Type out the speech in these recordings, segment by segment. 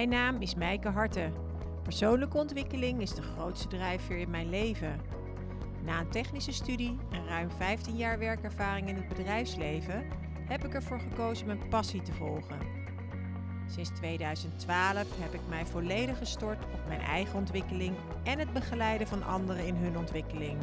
Mijn naam is Mijke Harten. Persoonlijke ontwikkeling is de grootste drijfveer in mijn leven. Na een technische studie en ruim 15 jaar werkervaring in het bedrijfsleven heb ik ervoor gekozen mijn passie te volgen. Sinds 2012 heb ik mij volledig gestort op mijn eigen ontwikkeling en het begeleiden van anderen in hun ontwikkeling.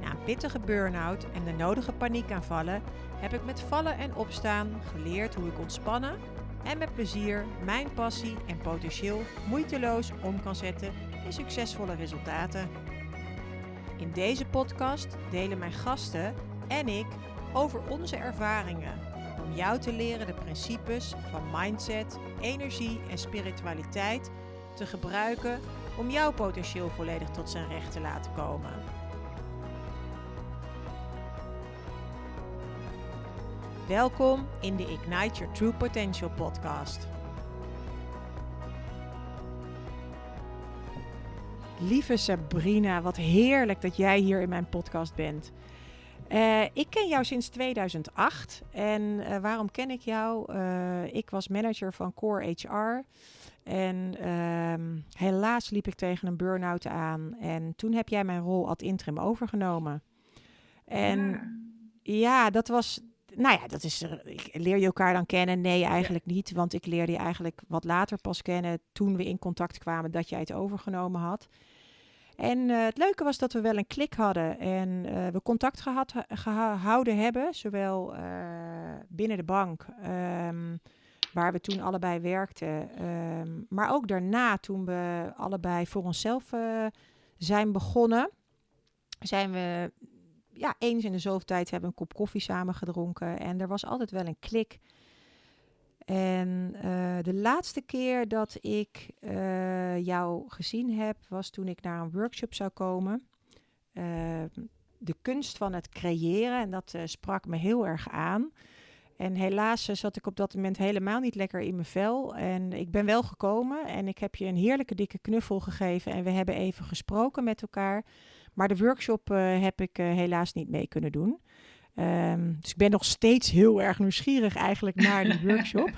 Na een pittige burn-out en de nodige paniekaanvallen heb ik met vallen en opstaan geleerd hoe ik ontspannen en met plezier mijn passie en potentieel moeiteloos om kan zetten in succesvolle resultaten. In deze podcast delen mijn gasten en ik over onze ervaringen om jou te leren de principes van mindset, energie en spiritualiteit te gebruiken om jouw potentieel volledig tot zijn recht te laten komen. Welkom in de Ignite Your True Potential podcast. Lieve Sabrina, wat heerlijk dat jij hier in mijn podcast bent. Uh, ik ken jou sinds 2008. En uh, waarom ken ik jou? Uh, ik was manager van Core HR. En ehm, helaas liep ik tegen een burn-out aan. En toen heb jij mijn rol ad interim overgenomen. En ja, ja dat was nou ja, dat is, leer je elkaar dan kennen? Nee, eigenlijk niet. Want ik leerde je eigenlijk wat later pas kennen. Toen we in contact kwamen dat jij het overgenomen had. En uh, het leuke was dat we wel een klik hadden en uh, we contact gehad, gehouden hebben. Zowel uh, binnen de bank, um, waar we toen allebei werkten. Um, maar ook daarna, toen we allebei voor onszelf zijn begonnen, zijn we ja, eens in de zoveel tijd hebben we een kop koffie samen gedronken. En er was altijd wel een klik. En uh, de laatste keer dat ik uh, jou gezien heb, was toen ik naar een workshop zou komen. Uh, de kunst van het creëren. En dat sprak me heel erg aan. En helaas zat ik op dat moment helemaal niet lekker in mijn vel. En ik ben wel gekomen en ik heb je een heerlijke dikke knuffel gegeven. En we hebben even gesproken met elkaar. Maar de workshop uh, heb ik uh, helaas niet mee kunnen doen. Um, dus ik ben nog steeds heel erg nieuwsgierig eigenlijk naar die workshop.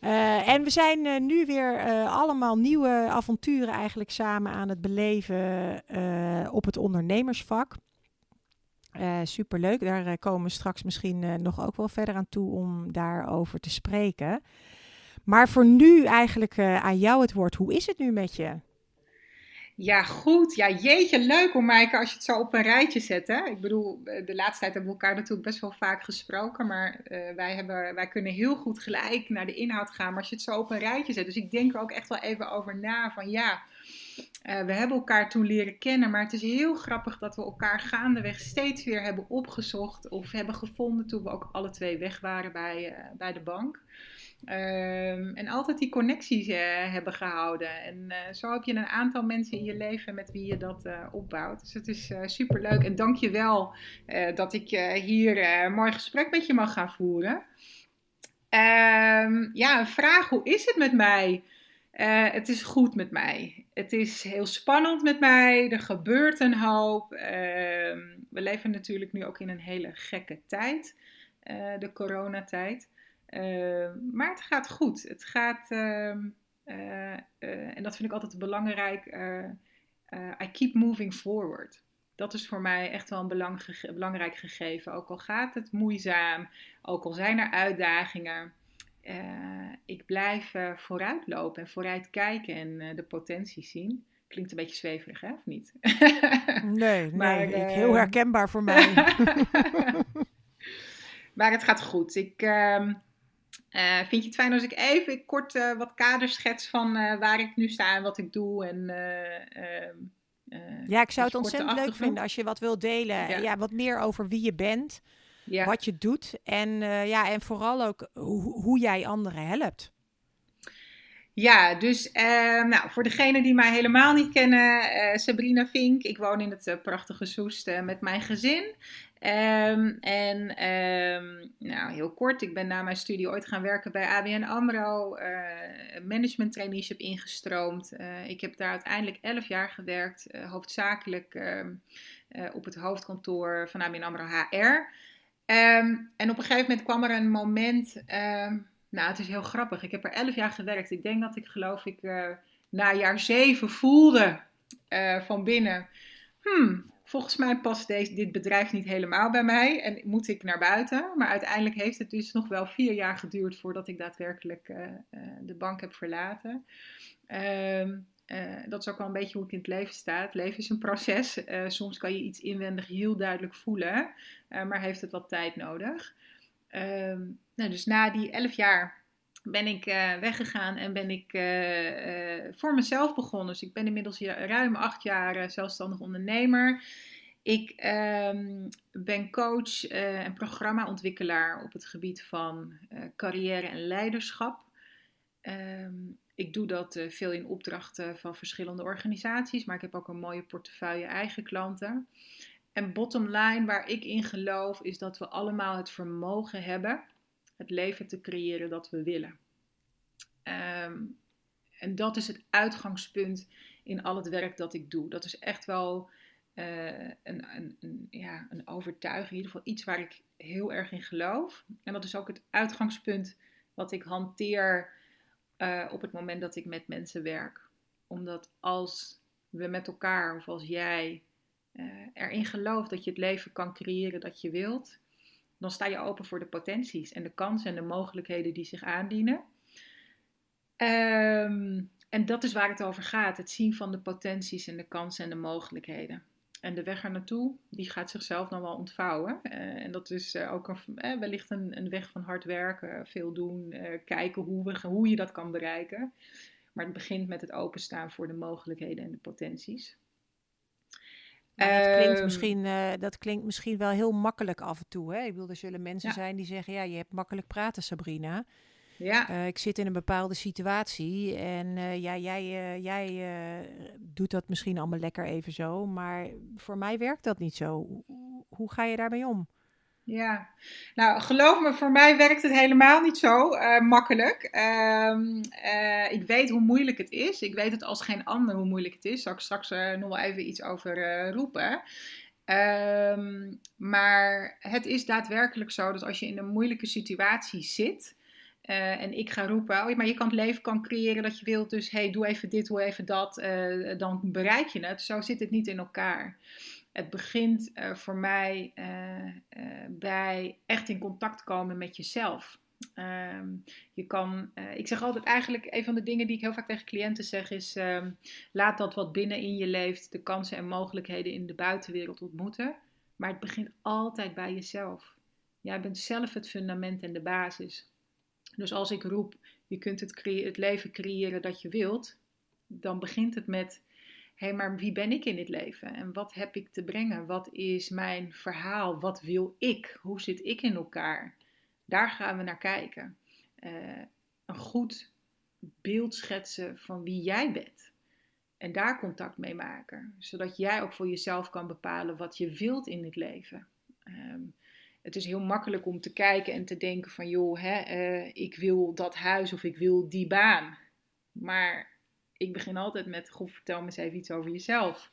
uh, en we zijn nu weer allemaal nieuwe avonturen eigenlijk samen aan het beleven op het ondernemersvak. superleuk, daar komen we straks misschien nog ook wel verder aan toe om daarover te spreken. Maar voor nu eigenlijk aan jou het woord. Hoe is het nu met je? Ja, goed. Ja, jeetje, leuk om Maaike als je het zo op een rijtje zet. Hè? Ik bedoel, eh, de laatste tijd hebben we elkaar natuurlijk best wel vaak gesproken. Maar uh, wij, hebben, wij kunnen heel goed gelijk naar de inhoud gaan. Maar als je het zo op een rijtje zet. Dus ik denk er ook echt wel even over na. Van ja, uh, we hebben elkaar toen leren kennen. Maar het is heel grappig dat we elkaar gaandeweg steeds weer hebben opgezocht. Of hebben gevonden toen we ook alle twee weg waren bij, bij de bank. Um, en altijd die connecties uh, hebben gehouden. En uh, zo heb je een aantal mensen in je leven met wie je dat uh, opbouwt. Dus het is super leuk. En dank je wel dat ik hier een mooi gesprek met je mag gaan voeren. Um, ja, een vraag: hoe is het met mij? het is goed met mij. Het is heel spannend met mij. Er gebeurt een hoop. Ehm, we leven natuurlijk nu ook in een hele gekke tijd, de coronatijd. Uh, maar het gaat goed. Het gaat, uh, uh, en dat vind ik altijd belangrijk, I keep moving forward. Dat is voor mij echt wel een belang, belangrijk gegeven. Ook al gaat het moeizaam, ook al zijn er uitdagingen. ik blijf vooruitlopen en vooruit kijken en de potentie zien. Klinkt een beetje zweverig, hè? Of niet? nee, maar, nee heel herkenbaar voor mij. maar het gaat goed. Ik, ehm, uh, vind je het fijn als ik even kort uh, wat kaders schets van uh, waar ik nu sta en wat ik doe? En, ehm, ja, ik zou het ontzettend leuk vinden als je wat wilt delen. Ja. ja. wat meer over wie je bent, ja. wat je doet en, ja, en vooral ook hoe, hoe jij anderen helpt. Ja, dus uh, nou, voor degenen die mij helemaal niet kennen, Sabrina Vink. Ik woon in het prachtige Soest met mijn gezin. Um, en um, nou, heel kort, ik ben na mijn studie ooit gaan werken bij ABN AMRO, management traineeship ingestroomd. ik heb daar uiteindelijk 11 jaar gewerkt, hoofdzakelijk ehm, op het hoofdkantoor van ABN AMRO HR. en op een gegeven moment kwam er een moment Nou, het is heel grappig. Ik heb er elf jaar gewerkt. Ik denk dat ik geloof ik uh, na jaar zeven voelde uh, van binnen. Hmm, volgens mij past deze, dit bedrijf niet helemaal bij mij en moet ik naar buiten. Maar uiteindelijk heeft het dus nog wel vier jaar geduurd voordat ik daadwerkelijk uh, de bank heb verlaten. Um, dat is ook wel een beetje hoe ik in het leven sta. Het leven is een proces. soms kan je iets inwendig heel duidelijk voelen, maar heeft het wat tijd nodig. Um, nou, dus na die elf jaar ben ik uh, weggegaan en ben ik uh, uh, voor mezelf begonnen. Dus ik ben inmiddels ruim acht jaar zelfstandig ondernemer. Ik um, ben coach en programmaontwikkelaar op het gebied van carrière en leiderschap. Um, ik doe dat veel in opdrachten van verschillende organisaties, maar ik heb ook een mooie portefeuille eigen klanten. En bottom line, waar ik in geloof, is dat we allemaal het vermogen hebben het leven te creëren dat we willen. Ehm, en dat is het uitgangspunt in al het werk dat ik doe. Dat is echt wel uh, een, een, ja, een overtuiging, in ieder geval iets waar ik heel erg in geloof. En dat is ook het uitgangspunt wat ik hanteer uh, op het moment dat ik met mensen werk. Omdat als we met elkaar, of als jij uh, erin gelooft dat je het leven kan creëren dat je wilt, dan sta je open voor de potenties en de kansen en de mogelijkheden die zich aandienen. Um, en dat is waar het over gaat: het zien van de potenties en de kansen en de mogelijkheden. En de weg er naartoe, die gaat zichzelf dan wel ontvouwen. Uh, en dat is uh, ook een, uh, wellicht een, een, weg van hard werken, veel doen, kijken hoe, we, hoe je dat kan bereiken. Maar het begint met het openstaan voor de mogelijkheden en de potenties. Dat, klinkt ehm, misschien, uh, dat klinkt misschien wel heel makkelijk af en toe. Hè? Ik bedoel, er zullen mensen zijn die zeggen: Ja, je hebt makkelijk praten, Sabrina. Ja. Uh, ik zit in een bepaalde situatie en uh, ja, jij, jij doet dat misschien allemaal lekker even zo. Maar voor mij werkt dat niet zo. Hoe, hoe ga je daarmee om? Ja, nou geloof me, voor mij werkt het helemaal niet zo uh, makkelijk. Uh, uh, ik weet hoe moeilijk het is. Ik weet het als geen ander hoe moeilijk het is. Zal ik straks uh, nog wel even iets over roepen. Ehm, maar het is daadwerkelijk zo dat als je in een moeilijke situatie zit. en ik ga roepen, oh, maar je kan het leven kan creëren dat je wilt. Dus hey, doe even dit, doe even dat. dan bereik je het. Zo zit het niet in elkaar. Het begint uh, voor mij uh, uh, bij echt in contact komen met jezelf. Um, je kan, ik zeg altijd eigenlijk, een van de dingen die ik heel vaak tegen cliënten zeg is: um, laat dat wat binnen in je leeft, de kansen en mogelijkheden in de buitenwereld ontmoeten. Maar het begint altijd bij jezelf. Jij bent zelf het fundament en de basis. Dus als ik roep, je kunt het, het leven creëren dat je wilt, dan begint het met hey, maar wie ben ik in dit leven? En wat heb ik te brengen? Wat is mijn verhaal? Wat wil ik? Hoe zit ik in elkaar? Daar gaan we naar kijken. Uh, een goed beeld schetsen van wie jij bent. En daar contact mee maken. Zodat jij ook voor jezelf kan bepalen wat je wilt in het leven. Um, het is heel makkelijk om te kijken en te denken van joh, hè, uh, ik wil dat huis of ik wil die baan. Maar ik begin altijd met, goh, vertel me eens even iets over jezelf.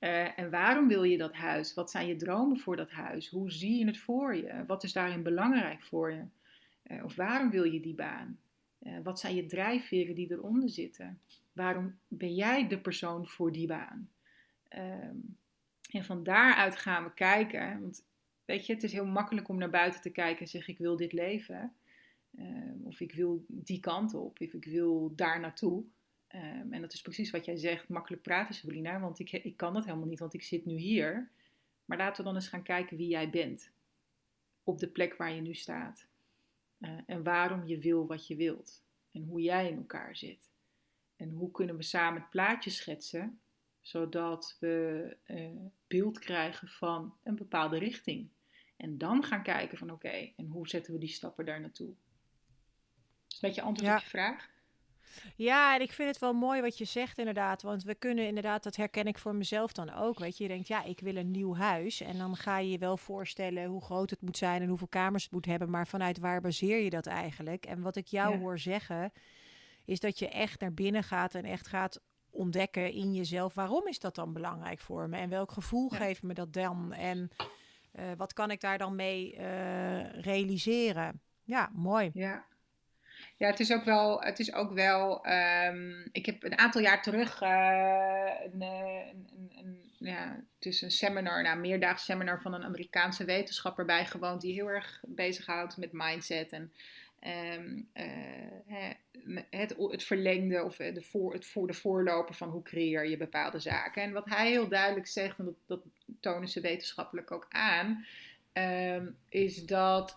Uh, en waarom wil je dat huis? Wat zijn je dromen voor dat huis? Hoe zie je het voor je? Wat is daarin belangrijk voor je? Uh, of waarom wil je die baan? Uh, wat zijn je drijfveren die eronder zitten? Waarom ben jij de persoon voor die baan? Um, en van daaruit gaan we kijken. Want weet je, het is heel makkelijk om naar buiten te kijken en zeggen: Ik wil dit leven. Ehm, of ik wil die kant op. Of ik wil daar naartoe. Um, en dat is precies wat jij zegt, makkelijk praten Sabrina, want ik, ik kan dat helemaal niet, want ik zit nu hier. Maar laten we dan eens gaan kijken wie jij bent. Op de plek waar je nu staat. Uh, en waarom je wil wat je wilt. En hoe jij in elkaar zit. En hoe kunnen we samen het plaatje schetsen, zodat we uh, beeld krijgen van een bepaalde richting. En dan gaan kijken van oké, en hoe zetten we die stappen daar naartoe? Is dat je antwoord op je vraag? Ja, en ik vind het wel mooi wat je zegt inderdaad. Want we kunnen inderdaad, dat herken ik voor mezelf dan ook. Weet je, je denkt, ja, ik wil een nieuw huis. En dan ga je je wel voorstellen hoe groot het moet zijn en hoeveel kamers het moet hebben. Maar vanuit waar baseer je dat eigenlijk? En wat ik jou hoor zeggen, is dat je echt naar binnen gaat en echt gaat ontdekken in jezelf. Waarom is dat dan belangrijk voor me? En welk gevoel geeft me dat dan? En uh, wat kan ik daar dan mee uh, realiseren? Ja, mooi. Ja. Ja, het is ook wel. Het is ook wel ehm, ik heb een aantal jaar terug uh, een, een, een, ja, het is een seminar, nou, een meerdaags seminar van een Amerikaanse wetenschapper bijgewoond die heel erg bezighoudt met mindset en um, uh, het, het verlengde of de, voor, het voor, de voorloper van hoe creëer je bepaalde zaken. En wat hij heel duidelijk zegt, en dat, dat tonen ze wetenschappelijk ook aan, um, is dat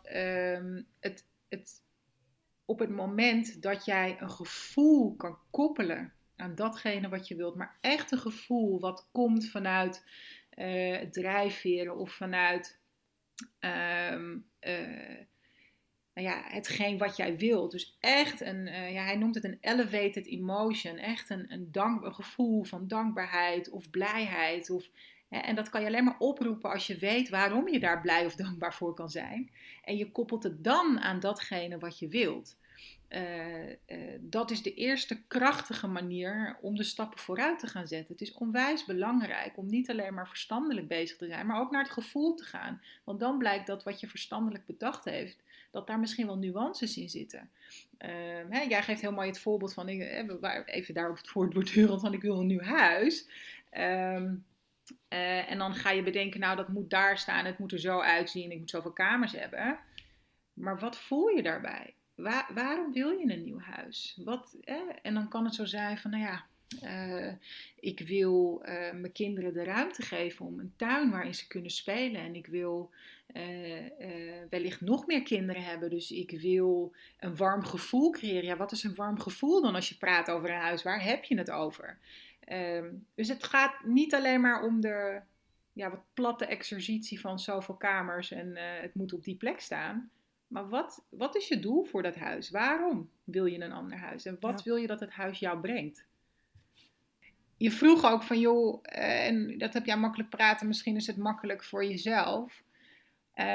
het, het op het moment dat jij een gevoel kan koppelen aan datgene wat je wilt, maar echt een gevoel wat komt vanuit uh, drijfveren of vanuit um, uh, nou ja, hetgeen wat jij wilt. Dus echt een, uh, ja, hij noemt het een elevated emotion, echt een, een, dank, een gevoel van dankbaarheid of blijheid. Of, hè, en dat kan je alleen maar oproepen als je weet waarom je daar blij of dankbaar voor kan zijn. En je koppelt het dan aan datgene wat je wilt. Uh, uh, dat is de eerste krachtige manier om de stappen vooruit te gaan zetten. Het is onwijs belangrijk om niet alleen maar verstandelijk bezig te zijn, maar ook naar het gevoel te gaan. Want dan blijkt dat wat je verstandelijk bedacht heeft, dat daar misschien wel nuances in zitten. Uh, hè, jij geeft heel mooi het voorbeeld van, even daarop het voortbordurend, van ik wil een nieuw huis. Ehm, en dan ga je bedenken, nou dat moet daar staan, het moet er zo uitzien, ik moet zoveel kamers hebben. Maar wat voel je daarbij? Waar, waarom wil je een nieuw huis? Wat, eh? En dan kan het zo zijn van, nou ja, uh, ik wil uh, mijn kinderen de ruimte geven om een tuin waarin ze kunnen spelen. En ik wil uh, wellicht nog meer kinderen hebben. Dus ik wil een warm gevoel creëren. Ja, wat is een warm gevoel dan als je praat over een huis? Waar heb je het over? Ehm, dus het gaat niet alleen maar om de ja, wat platte exercitie van zoveel kamers en het moet op die plek staan. Maar wat, wat is je doel voor dat huis? Waarom wil je een ander huis? En wat wil je dat het huis jou brengt? Je vroeg ook van, joh, uh, en dat heb jij makkelijk praten, misschien is het makkelijk voor jezelf. Uh,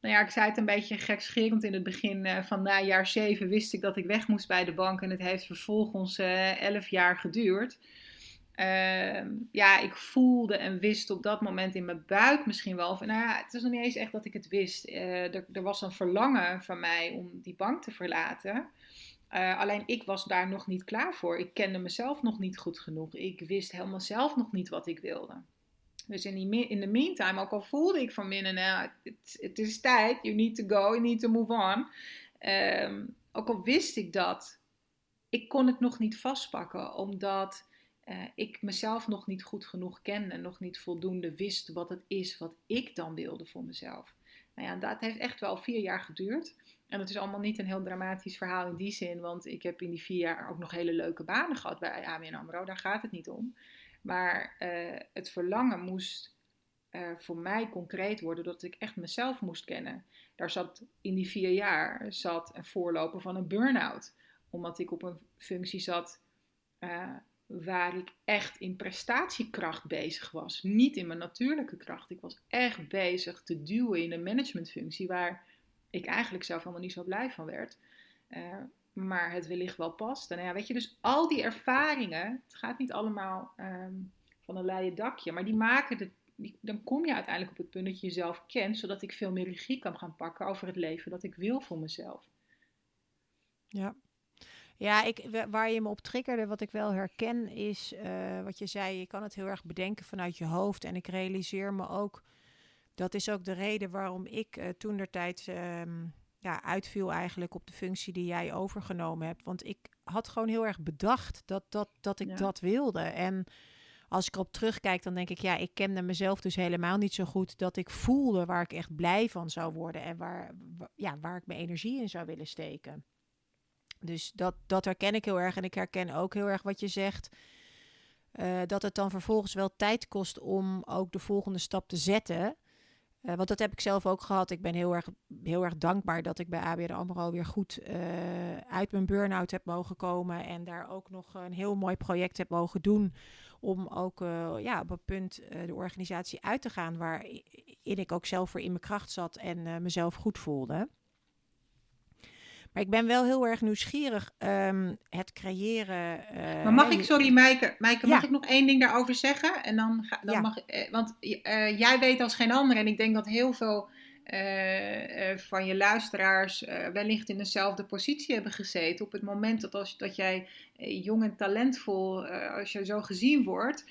nou ja, ik zei het een beetje gekscherend in het begin uh, van na jaar zeven wist ik dat ik weg moest bij de bank. En het heeft vervolgens uh, elf jaar geduurd. Uh, ja, ik voelde en wist op dat moment in mijn buik misschien wel. Van, nou ja, het is nog niet eens echt dat ik het wist. Uh, er, was een verlangen van mij om die bank te verlaten. Uh, alleen ik was daar nog niet klaar voor. Ik kende mezelf nog niet goed genoeg. Ik wist helemaal zelf nog niet wat ik wilde. Dus in, in de meantime, ook al voelde ik van binnen, nou, het is tijd, you need to go, you need to move on. Um, ook al wist ik dat, ik kon het nog niet vastpakken, omdat uh, ik mezelf nog niet goed genoeg kende, nog niet voldoende wist wat het is wat ik dan wilde voor mezelf. Nou ja, dat heeft echt wel vier jaar geduurd. En het is allemaal niet een heel dramatisch verhaal in die zin, want ik heb in die vier jaar ook nog hele leuke banen gehad bij ABN AMRO, daar gaat het niet om. Maar uh, het verlangen moest uh, voor mij concreet worden, dat ik echt mezelf moest kennen. Daar zat in die vier jaar zat een voorloper van een burn-out, omdat ik op een functie zat waar ik echt in prestatiekracht bezig was. Niet in mijn natuurlijke kracht. Ik was echt bezig te duwen in een managementfunctie waar ik eigenlijk zelf helemaal niet zo blij van werd. Uh, maar het wellicht wel past. En ja, weet je, dus al die ervaringen, het gaat niet allemaal um, van een leien dakje, maar die maken die, dan kom je uiteindelijk op het punt dat je jezelf kent, zodat ik veel meer regie kan gaan pakken over het leven dat ik wil voor mezelf. Ja, ja, ik, waar je me op triggerde, wat ik wel herken, is uh, wat je zei. Je kan het heel erg bedenken vanuit je hoofd. En ik realiseer me ook, dat is ook de reden waarom ik uh, toen der tijd um, ja, uitviel eigenlijk op de functie die jij overgenomen hebt. Want ik had gewoon heel erg bedacht dat, dat, dat ik ja. dat wilde. En als ik erop terugkijk, dan denk ik, ja, ik kende mezelf dus helemaal niet zo goed dat ik voelde waar ik echt blij van zou worden en waar, ja, waar ik mijn energie in zou willen steken. Dus dat, dat herken ik heel erg. En ik herken ook heel erg wat je zegt. Uh, dat het dan vervolgens wel tijd kost om ook de volgende stap te zetten. Uh, want dat heb ik zelf ook gehad. Ik ben heel erg, heel erg dankbaar dat ik bij ABN AMRO weer goed uh, uit mijn burn-out heb mogen komen. En daar ook nog een heel mooi project heb mogen doen. Om ook ja, op een punt de organisatie uit te gaan waarin ik ook zelf voor in mijn kracht zat en mezelf goed voelde. Maar ik ben wel heel erg nieuwsgierig. Um, het creëren. Uh, maar mag ik, sorry Maaike, Maaike mag ik nog één ding daarover zeggen? En dan, ga, dan ja. mag uh, want uh, jij weet als geen ander, en ik denk dat heel veel uh, van je luisteraars wellicht in dezelfde positie hebben gezeten. Op het moment dat, als, dat jij jong en talentvol, als je zo gezien wordt,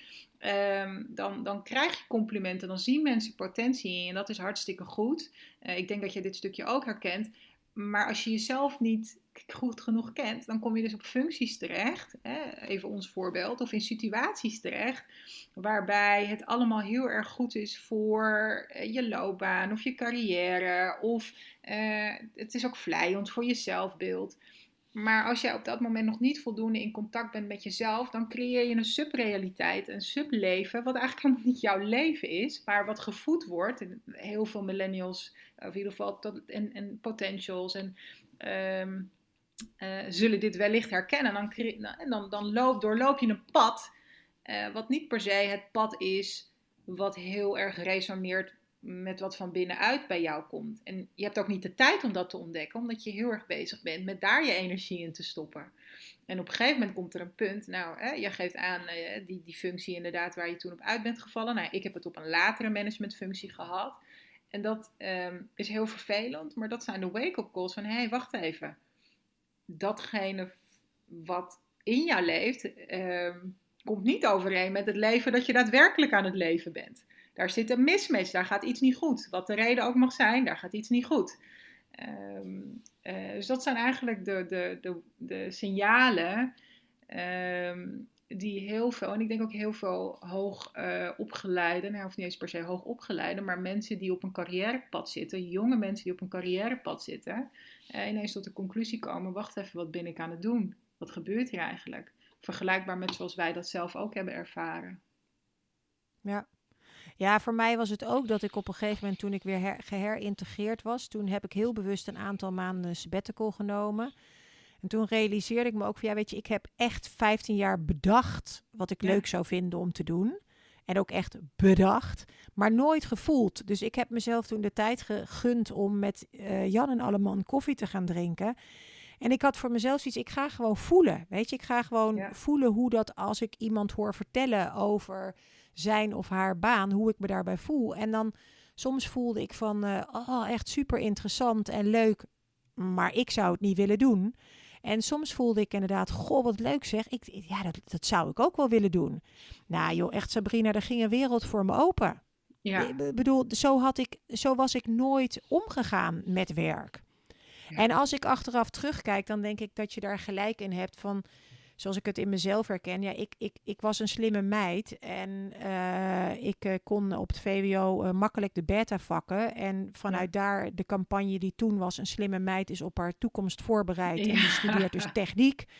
um, dan, dan krijg je complimenten. Dan zien mensen potentie in je en dat is hartstikke goed. ik denk dat je dit stukje ook herkent. Maar als je jezelf niet goed genoeg kent, dan kom je dus op functies terecht, hè, even ons voorbeeld, of in situaties terecht, waarbij het allemaal heel erg goed is voor eh, je loopbaan of je carrière, of uh, het is ook vlijend voor je zelfbeeld. Maar als jij op dat moment nog niet voldoende in contact bent met jezelf, dan creëer je een subrealiteit, een subleven, wat eigenlijk helemaal niet jouw leven is, maar wat gevoed wordt. Heel veel millennials, of in ieder geval, en, en potentials en um, uh, zullen dit wellicht herkennen. Dan, dan, dan loop, doorloop je een pad, uh, wat niet per se het pad is wat heel erg resoneert met wat van binnenuit bij jou komt. En je hebt ook niet de tijd om dat te ontdekken, omdat je heel erg bezig bent met daar je energie in te stoppen. En op een gegeven moment komt er een punt, nou, hè, je geeft aan uh, die, die functie inderdaad waar je toen op uit bent gevallen. Nou, ik heb het op een latere managementfunctie gehad. En dat um, is heel vervelend, maar dat zijn de wake-up calls van, hé, hey, wacht even datgene wat in jou leeft, uh, komt niet overeen met het leven dat je daadwerkelijk aan het leven bent. Daar zit een mismatch, daar gaat iets niet goed. Wat de reden ook mag zijn, daar gaat iets niet goed. Um, uh, dus dat zijn eigenlijk de, de, de, de signalen um, die heel veel, en ik denk ook heel veel hoog uh, opgeleide, nou hoeft niet eens per se hoog opgeleide, maar mensen die op een carrièrepad zitten, jonge mensen die op een carrièrepad zitten, uh, ineens tot de conclusie komen: wacht even, wat ben ik aan het doen? Wat gebeurt hier eigenlijk? Vergelijkbaar met zoals wij dat zelf ook hebben ervaren. Ja. Ja, voor mij was het ook dat ik op een gegeven moment, toen ik weer her, geherintegreerd was, toen heb ik heel bewust een aantal maanden sabbatical genomen. En toen realiseerde ik me ook van, ja, weet je, ik heb echt 15 jaar bedacht wat ik leuk zou vinden om te doen. En ook echt bedacht, maar nooit gevoeld. Dus ik heb mezelf toen de tijd gegund om met uh, Jan en Alleman koffie te gaan drinken. En ik had voor mezelf iets, ik ga gewoon voelen. Weet je, ik ga gewoon voelen hoe dat als ik iemand hoor vertellen over zijn of haar baan, hoe ik me daarbij voel. En dan soms voelde ik van, uh, oh, echt super interessant en leuk, maar ik zou het niet willen doen. En soms voelde ik inderdaad, goh, wat leuk zeg. Ik, ja, dat, dat zou ik ook wel willen doen. Nou joh, echt Sabrina, er ging een wereld voor me open. Ja. Ik bedoel, zo, had ik, zo was ik nooit omgegaan met werk. En als ik achteraf terugkijk, dan denk ik dat je daar gelijk in hebt van zoals ik het in mezelf herken. Ja, ik, ik, ik was een slimme meid en uh, ik uh, kon op het VWO uh, makkelijk de beta-vakken. En vanuit daar de campagne die toen was, een slimme meid is op haar toekomst voorbereid ja. en die studeert dus techniek.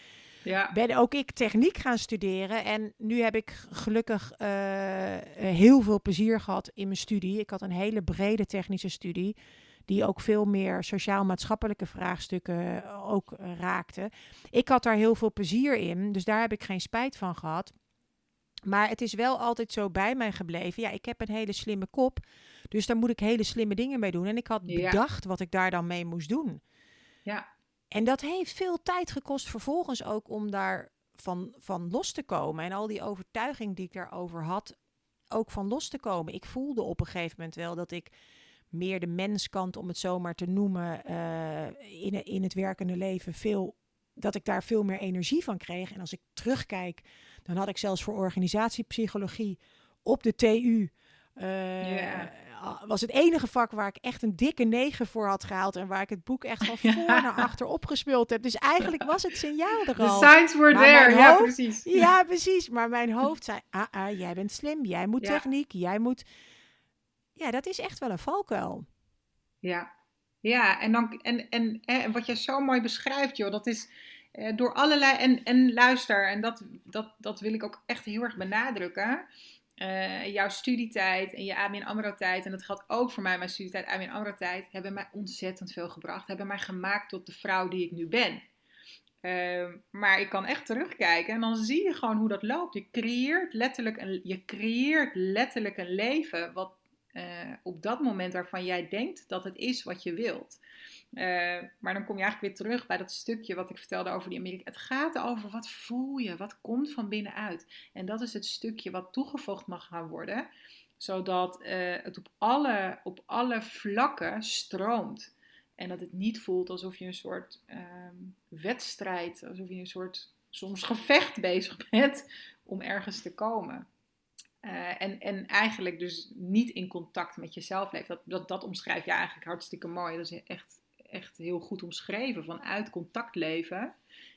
Ja. Ben ook ik techniek gaan studeren en nu heb ik gelukkig heel veel plezier gehad in mijn studie. Ik had een hele brede technische studie die ook veel meer sociaal-maatschappelijke vraagstukken eh, ook uh, raakte. Ik had daar heel veel plezier in, dus daar heb ik geen spijt van gehad. Maar het is wel altijd zo bij mij gebleven. Ja, ik heb een hele slimme kop, dus daar moet ik hele slimme dingen mee doen. En ik had bedacht wat ik daar dan mee moest doen. Ja. En dat heeft veel tijd gekost vervolgens ook om daar van, van los te komen. En al die overtuiging die ik daarover had, ook van los te komen. Ik voelde op een gegeven moment wel dat ik meer de menskant, om het zomaar te noemen, uh, in, in het werkende leven veel dat ik daar veel meer energie van kreeg. En als ik terugkijk, dan had ik zelfs voor organisatiepsychologie op de TU. Uh, eh, Was het enige vak waar ik echt een dikke negen voor had gehaald. En waar ik het boek echt van voor naar achter opgespeeld heb. Dus eigenlijk was het signaal er al. The signs were there, ja precies. Ja, precies. Maar mijn hoofd zei, ah, ah jij bent slim, jij moet techniek, jij moet ja, dat is echt wel een valkuil. Ja, ja en, dan, en, en, en wat je zo mooi beschrijft, joh, dat is eh, door allerlei. En, en luister, en dat, dat, dat wil ik ook echt heel erg benadrukken. Uh, jouw studietijd en je ABN AMRO tijd, en dat geldt ook voor mij, mijn studietijd, ABN AMRO tijd, hebben mij ontzettend veel gebracht. Hebben mij gemaakt tot de vrouw die ik nu ben. Uh, maar ik kan echt terugkijken en dan zie je gewoon hoe dat loopt. Je creëert letterlijk een, je creëert letterlijk een leven wat uh, op dat moment waarvan jij denkt dat het is wat je wilt. Uh, maar dan kom je eigenlijk weer terug bij dat stukje wat ik vertelde over die Amerika. Het gaat over wat voel je, wat komt van binnenuit. En dat is het stukje wat toegevoegd mag gaan worden, zodat het op alle, op alle vlakken stroomt. En dat het niet voelt alsof je een soort ehm, wedstrijd, alsof je een soort soms gevecht bezig bent om ergens te komen. Uh, en, en eigenlijk dus niet in contact met jezelf leeft. Dat, dat, dat omschrijf je eigenlijk hartstikke mooi. Dat is echt, echt heel goed omschreven. Vanuit contact leven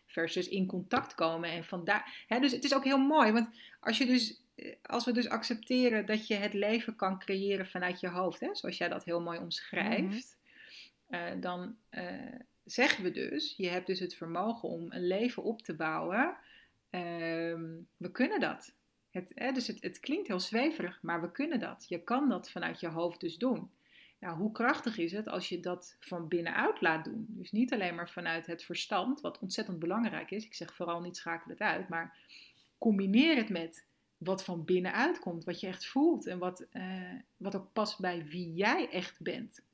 versus in contact komen. En vandaar, hè, dus het is ook heel mooi. Want als, je dus, eh, als we dus accepteren dat je het leven kan creëren vanuit je hoofd. Hè, zoals jij dat heel mooi omschrijft. Mm dan zeggen we dus, je hebt dus het vermogen om een leven op te bouwen. Ehm, we kunnen dat. Het, hè, dus het, het klinkt heel zweverig, maar we kunnen dat. Je kan dat vanuit je hoofd dus doen. Nou, hoe krachtig is het als je dat van binnenuit laat doen? Dus niet alleen maar vanuit het verstand, wat ontzettend belangrijk is. Ik zeg vooral niet schakel het uit, maar combineer het met wat van binnenuit komt, wat je echt voelt en wat, uh, wat ook past bij wie jij echt bent.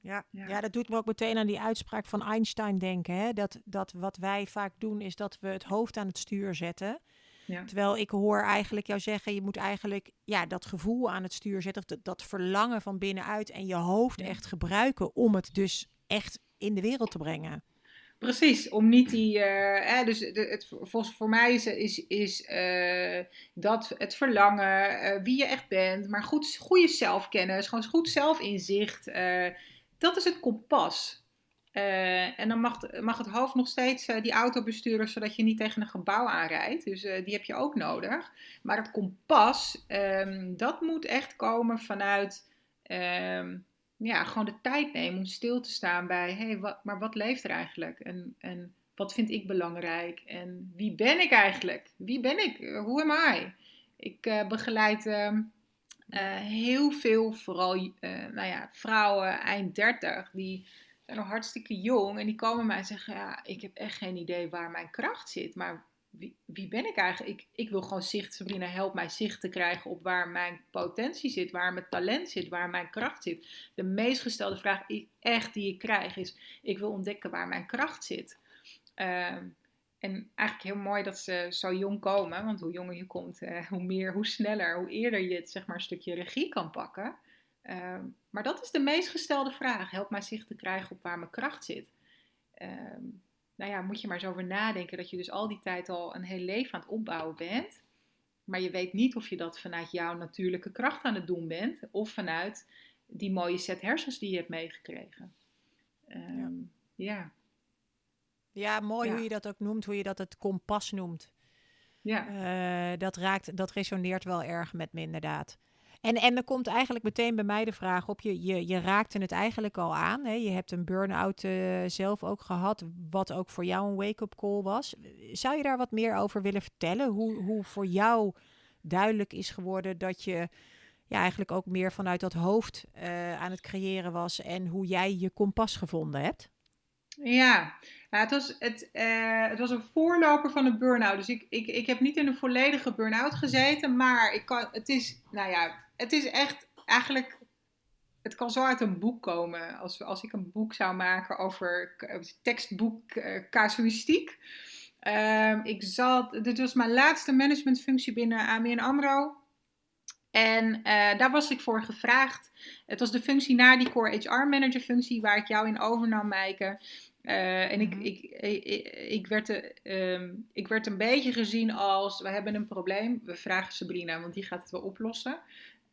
Ja, ja. dat doet me ook meteen aan die uitspraak van Einstein denken. Hè? Dat, dat wat wij vaak doen is dat we het hoofd aan het stuur zetten. Ja. Terwijl ik hoor eigenlijk jou zeggen, je moet eigenlijk ja, dat gevoel aan het stuur zetten, dat, dat verlangen van binnenuit en je hoofd echt gebruiken om het dus echt in de wereld te brengen. Precies, om niet die. Uh, dus de, het, voor, voor mij is, is, is uh, dat het verlangen, uh, wie je echt bent, maar goed, goede zelfkennis, gewoon goed zelfinzicht dat is het kompas. Uh, en dan mag, mag, het hoofd nog steeds uh, die auto besturen zodat je niet tegen een gebouw aanrijdt. Dus uh, die heb je ook nodig. Maar het kompas, um, dat moet echt komen vanuit um, ja, gewoon de tijd nemen om stil te staan bij, hé, hey, wat, maar wat leeft er eigenlijk? En, en wat vind ik belangrijk? En wie ben ik eigenlijk? Wie ben ik? Hoe am I? Ik begeleid uh, heel veel, vooral nou ja, vrouwen eind 30, die zijn nog hartstikke jong en die komen mij en zeggen: Ja, ik heb echt geen idee waar mijn kracht zit, maar wie, wie ben ik eigenlijk? Ik, ik wil gewoon zicht, Sabrina, help mij zicht te krijgen op waar mijn potentie zit, waar mijn talent zit, waar mijn kracht zit. De meest gestelde vraag echt die ik krijg is: Ik wil ontdekken waar mijn kracht zit. Uh, en eigenlijk heel mooi dat ze zo jong komen. Want hoe jonger je komt, eh, hoe meer, hoe sneller, hoe eerder je het zeg maar, een stukje regie kan pakken. Uh, maar dat is de meest gestelde vraag. Help mij zicht te krijgen op waar mijn kracht zit. Uh, nou ja, moet je maar eens over nadenken dat je dus al die tijd al een heel leven aan het opbouwen bent. Maar je weet niet of je dat vanuit jouw natuurlijke kracht aan het doen bent. Of vanuit die mooie set hersens die je hebt meegekregen. Ehm, ja. ja. Ja, mooi hoe je dat ook noemt, hoe je dat het kompas noemt. Ja. Uh, dat, raakt, dat resoneert wel erg met me inderdaad. En, en er komt eigenlijk meteen bij mij de vraag op, je, je, je raakte het eigenlijk al aan. Hè? Je hebt een burn-out uh, zelf ook gehad, wat ook voor jou een wake-up call was. Zou je daar wat meer over willen vertellen? Hoe, hoe voor jou duidelijk is geworden dat je ja, eigenlijk ook meer vanuit dat hoofd uh, aan het creëren was en hoe jij je kompas gevonden hebt? Ja, nou, het, was, het, uh, het was een voorloper van een burn-out. Dus ik, ik, ik heb niet in een volledige burn-out gezeten. Maar ik kan, het is, nou ja, het is echt eigenlijk. Het kan zo uit een boek komen. Als, als ik een boek zou maken over tekstboek uh, casuïstiek. Uh, ik zat, dit was mijn laatste managementfunctie binnen ABN AMRO. En uh, daar was ik voor gevraagd. Het was de functie na die core HR manager functie waar ik jou in overnam. Uh, en ik, mhm. ik, ik, ik, werd, um, ik werd een beetje gezien als, we hebben een probleem, we vragen Sabrina, want die gaat het wel oplossen.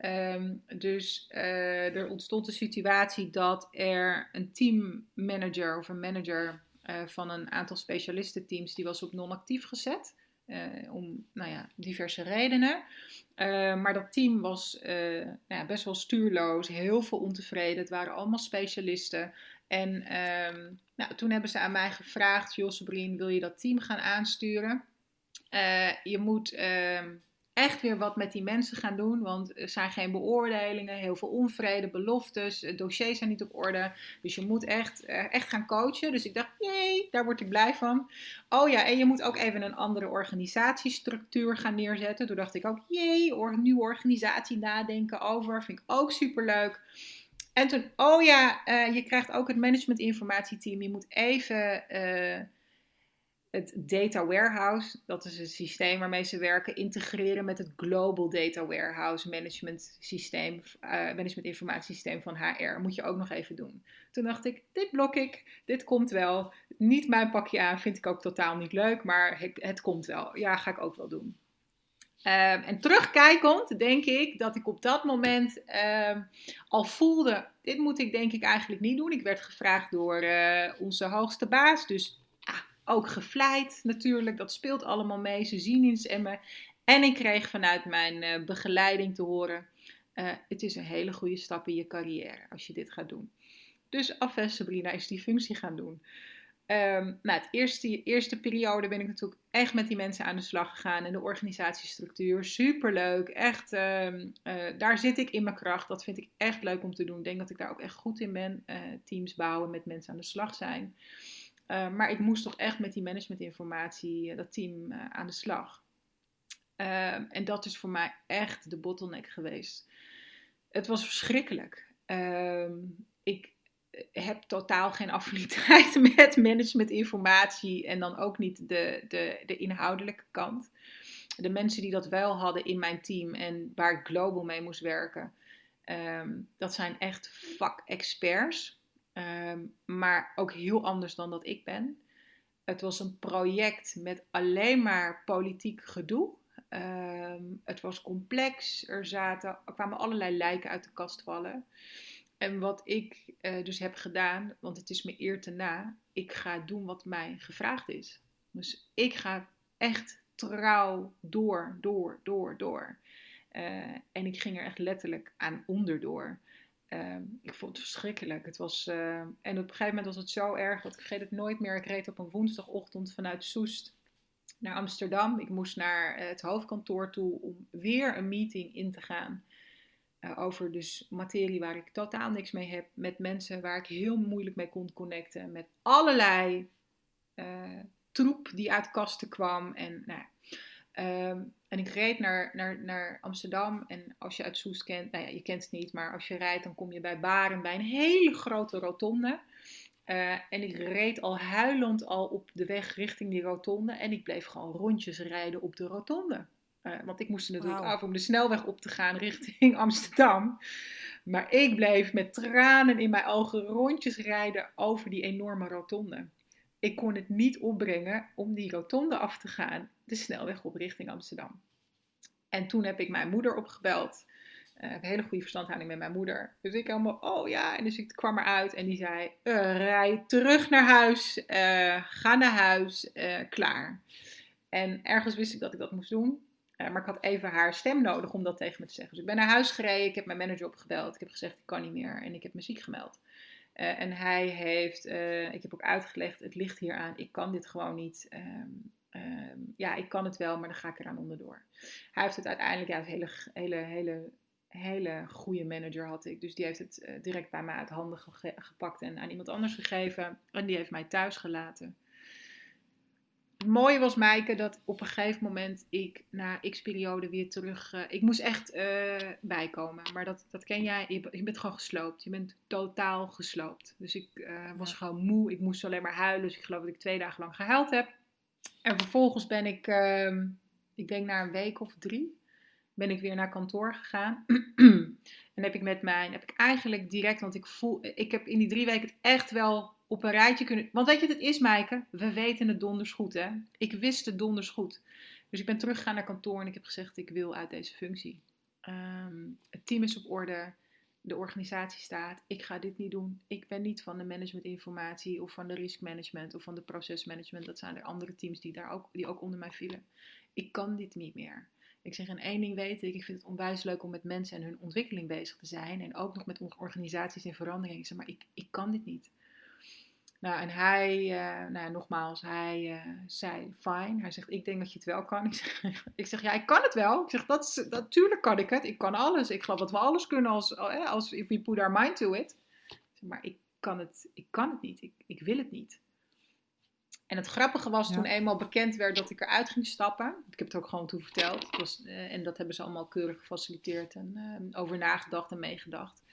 Um, dus uh, er ontstond de situatie dat er een teammanager of een manager uh, van een aantal specialistenteams, die was op non-actief gezet. Uh, om nou ja, diverse redenen. Uh, maar dat team was nou ja, best wel stuurloos, heel veel ontevreden. Het waren allemaal specialisten. En um, nou, toen hebben ze aan mij gevraagd: Josebrien, wil je dat team gaan aansturen? je moet ehm, echt weer wat met die mensen gaan doen. Want er zijn geen beoordelingen, heel veel onvrede, beloftes, dossiers zijn niet op orde. Dus je moet echt, eh, echt gaan coachen. Dus ik dacht, jee, daar word ik blij van. Oh ja, en je moet ook even een andere organisatiestructuur gaan neerzetten. Toen dacht ik ook, jee, or, nieuwe organisatie nadenken over. Vind ik ook superleuk. En toen, oh ja, uh, je krijgt ook het managementinformatieteam. Je moet even... het data warehouse, dat is het systeem waarmee ze werken, integreren met het Global Data Warehouse Management Systeem, uh, Management Informatiesysteem van HR. Moet je ook nog even doen. Toen dacht ik, dit blok ik, dit komt wel. Niet mijn pakje aan, vind ik ook totaal niet leuk, maar het, het komt wel. Ja, ga ik ook wel doen. Um, en terugkijkend denk ik dat ik op dat moment um, al voelde, dit moet ik denk ik eigenlijk niet doen. Ik werd gevraagd door uh, onze hoogste baas, dus ook gevleid natuurlijk. Dat speelt allemaal mee. Ze zien iets in me. En ik kreeg vanuit mijn uh, begeleiding te horen, uh, het is een hele goede stap in je carrière als je dit gaat doen. Dus afwes Sabrina is die functie gaan doen. Um, nou, het eerste, eerste periode ben ik natuurlijk echt met die mensen aan de slag gegaan. En de organisatiestructuur, superleuk. Echt, um, uh, daar zit ik in mijn kracht. Dat vind ik echt leuk om te doen. Ik denk dat ik daar ook echt goed in ben. Teams bouwen, met mensen aan de slag zijn. Uh, maar ik moest toch echt met die managementinformatie, dat team aan de slag. Ehm, en dat is voor mij echt de bottleneck geweest. Het was verschrikkelijk. ik, heb totaal geen affiniteit met managementinformatie en dan ook niet de, de, de inhoudelijke kant. De mensen die dat wel hadden in mijn team en waar ik global mee moest werken, um, dat zijn echt vakexperts, um, maar ook heel anders dan dat ik ben. Het was een project met alleen maar politiek gedoe. Um, het was complex. Er, zaten, er kwamen allerlei lijken uit de kast vallen. En wat ik uh, dus heb gedaan, want het is me eer te na, ik ga doen wat mij gevraagd is. Dus ik ga echt trouw door, door, door, door. Uh, en ik ging er echt letterlijk aan onderdoor. Uh, ik vond het verschrikkelijk. Het was, uh, en op een gegeven moment was het zo erg dat ik vergeet het nooit meer. Ik reed op een woensdagochtend vanuit Soest naar Amsterdam. Ik moest naar het hoofdkantoor toe om weer een meeting in te gaan. Uh, over dus materie waar ik totaal niks mee heb. Met mensen waar ik heel moeilijk mee kon connecten. Met allerlei uh, troep die uit kasten kwam. En, nou, um, en ik reed naar, naar, naar Amsterdam. En als je uit Soest kent, nou ja, je kent het niet. Maar als je rijdt, dan kom je bij Baren bij een hele grote rotonde. Uh, en ik reed al huilend al op de weg richting die rotonde. En ik bleef gewoon rondjes rijden op de rotonde. Uh, want ik moest er natuurlijk wow. af om de snelweg op te gaan richting Amsterdam. Maar ik bleef met tranen in mijn ogen rondjes rijden over die enorme rotonde. Ik kon het niet opbrengen om die rotonde af te gaan, de snelweg op richting Amsterdam. En toen heb ik mijn moeder opgebeld. Uh, ik heb een hele goede verstandhouding met mijn moeder. Dus ik helemaal, oh ja. En dus ik kwam eruit en die zei: uh, rij terug naar huis, uh, ga naar huis, klaar. En ergens wist ik dat ik dat moest doen. Maar ik had even haar stem nodig om dat tegen me te zeggen. Dus ik ben naar huis gereden, ik heb mijn manager opgebeld. Ik heb gezegd, ik kan niet meer en ik heb muziek gemeld. Uh, en hij heeft, uh, ik heb ook uitgelegd, het ligt hier aan, ik kan dit gewoon niet. Um, um, ja, ik kan het wel, maar dan ga ik eraan onderdoor. Hij heeft het uiteindelijk, ja, een hele, hele, hele, hele goede manager had ik. Dus die heeft het direct bij mij uit handen ge gepakt en aan iemand anders gegeven. En die heeft mij thuis gelaten het mooie was, Maaike, dat op een gegeven moment ik na x periode weer terug... Uh, ik moest echt uh, bijkomen. Maar dat, dat ken jij. Je, je, bent gewoon gesloopt. Je bent totaal gesloopt. Dus ik uh, was gewoon moe. Ik moest alleen maar huilen. Dus ik geloof dat ik twee dagen lang gehuild heb. En vervolgens ben ik, ehm, ik denk na een week of drie, ben ik weer naar kantoor gegaan. en heb ik met mijn, heb ik eigenlijk direct, want ik voel, ik heb in die drie weken het echt wel op een rijtje kunnen. Want weet je het is, Maaike? We weten het donders goed, hè? Ik wist het donders goed. Dus ik ben teruggegaan naar kantoor en ik heb gezegd: ik wil uit deze functie. Um, het team is op orde. De organisatie staat. Ik ga dit niet doen. Ik ben niet van de managementinformatie of van de risk management of van de procesmanagement. Dat zijn er andere teams die, daar ook, die ook onder mij vielen. Ik kan dit niet meer. Ik zeg in één ding weet ik, ik vind het onwijs leuk om met mensen en hun ontwikkeling bezig te zijn. En ook nog met organisaties in verandering. Zeg, maar ik, ik kan dit niet. Nou, en hij, uh, nou, nogmaals, hij uh, zei fine. Hij zegt, ik denk dat je het wel kan. Ik zeg, ik zeg ja, ik kan het wel. Ik zeg, dat, natuurlijk kan ik het. Ik kan alles. Ik geloof dat we alles kunnen als, oh, als if we put our mind to it. Zeg, maar ik kan het, ik kan het niet. Ik, ik wil het niet. En het grappige was ja. toen eenmaal bekend werd dat ik eruit ging stappen. Ik heb het ook gewoon toe verteld. Was, uh, en dat hebben ze allemaal keurig gefaciliteerd en over nagedacht en meegedacht.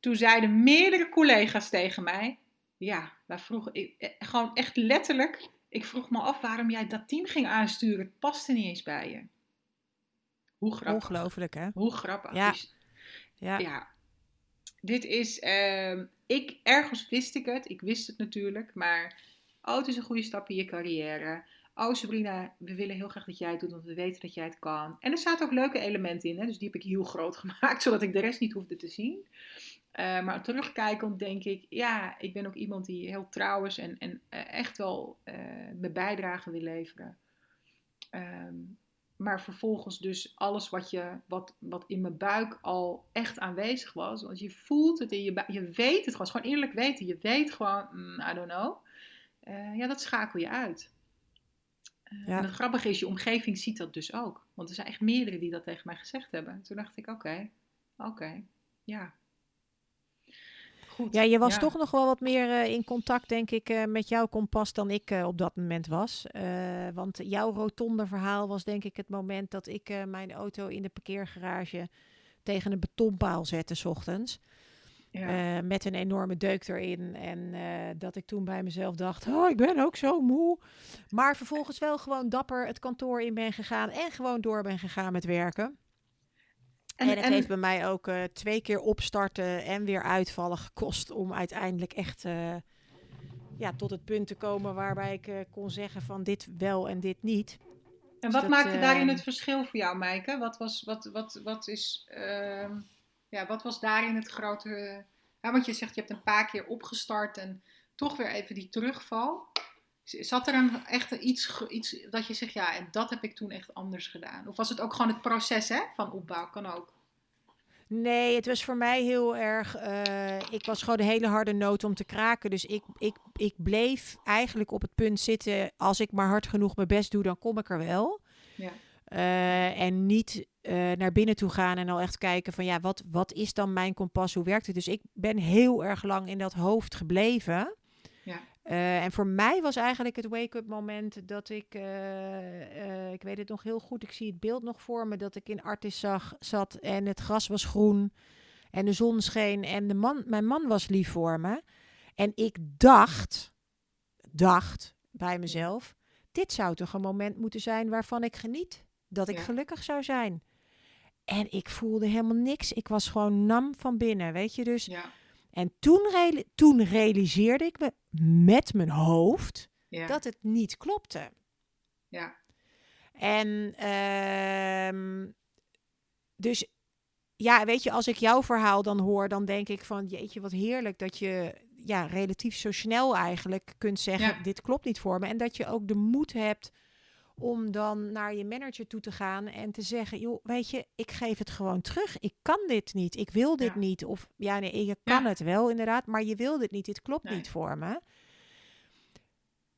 Toen zeiden meerdere collega's tegen mij: ja, wij vroegen, ik, eh, gewoon echt letterlijk, ik vroeg me af waarom jij dat team ging aansturen. Het paste niet eens bij je. Hoe grappig. Ongelooflijk, hè? Hoe grappig. Ja. Dus, Ja. ja. Dit is, ehm, ik, ergens wist ik het, ik wist het natuurlijk, maar oh, het is een goede stap in je carrière. Oh, Sabrina, we willen heel graag dat jij het doet, want we weten dat jij het kan. En er zaten ook leuke elementen in, hè? dus die heb ik heel groot gemaakt, zodat ik de rest niet hoefde te zien. Eh, maar terugkijkend denk ik, ja, ik ben ook iemand die heel trouw is en, en eh, echt wel eh, mijn bijdrage wil leveren. Ehm, maar vervolgens dus alles wat, je, wat, wat in mijn buik al echt aanwezig was. Want je voelt het in je buik. Je weet het gewoon. Gewoon eerlijk weten. Je weet gewoon, mm, I don't know. Ja, dat schakel je uit. Ja. En het grappige is, je omgeving ziet dat dus ook. Want er zijn echt meerdere die dat tegen mij gezegd hebben. Toen dacht ik, oké, oké, ja. Goed. Ja, je was ja. toch nog wel wat meer eh, in contact, denk ik, eh, met jouw kompas dan ik eh, op dat moment was. Want jouw rotonde verhaal was denk ik het moment dat ik mijn auto in de parkeergarage tegen een betonpaal zette, s ochtends. Ja. Met een enorme deuk erin. En dat ik toen bij mezelf dacht, oh, ik ben ook zo moe. Maar vervolgens wel gewoon dapper het kantoor in ben gegaan en gewoon door ben gegaan met werken. En, het heeft bij mij ook eh, twee keer opstarten en weer uitvallen gekost om uiteindelijk echt eh, ja, tot het punt te komen waarbij ik eh, kon zeggen van dit wel en dit niet. En Dus wat dat, maakte daarin het verschil voor jou, Maaike? Wat was, wat, wat, wat is, ehm, ja, wat was daarin het grote... Ja, want je zegt, je hebt een paar keer opgestart en toch weer even die terugval. Zat er een, echt iets, iets dat je zegt, ja, en dat heb ik toen echt anders gedaan? Of was het ook gewoon het proces hè, van opbouw? Kan ook. Nee, het was voor mij heel erg. eh, ik was gewoon de hele harde noot om te kraken. Dus ik, ik, ik bleef eigenlijk op het punt zitten. Als ik maar hard genoeg mijn best doe, dan kom ik er wel. Ja. Eh, en niet eh, naar binnen toe gaan en al echt kijken van ja, wat, wat is dan mijn kompas? Hoe werkt het? Dus ik ben heel erg lang in dat hoofd gebleven. Eh, en voor mij was eigenlijk het wake-up moment dat ik, eh, eh, ik weet het nog heel goed, ik zie het beeld nog voor me, dat ik in Artis zag, zat en het gras was groen en de zon scheen en de man, mijn man was lief voor me. En ik dacht, dacht bij mezelf, dit zou toch een moment moeten zijn waarvan ik geniet. Dat ik Ja. gelukkig zou zijn. En ik voelde helemaal niks. Ik was gewoon nam van binnen, weet je. Dus Ja. En toen, toen realiseerde ik me met mijn hoofd Ja. dat het niet klopte. ja. En ehm, dus ja, weet je, als ik jouw verhaal dan hoor, dan denk ik van jeetje, wat heerlijk dat je ja, relatief zo snel eigenlijk kunt zeggen, Ja. dit klopt niet voor me. En dat je ook de moed hebt om dan naar je manager toe te gaan en te zeggen, joh, weet je, ik geef het gewoon terug. Ik kan dit niet. Ik wil dit Ja. niet. Of ja, nee, je kan Ja. het wel inderdaad, maar je wil dit niet. Dit klopt Nee. niet voor me.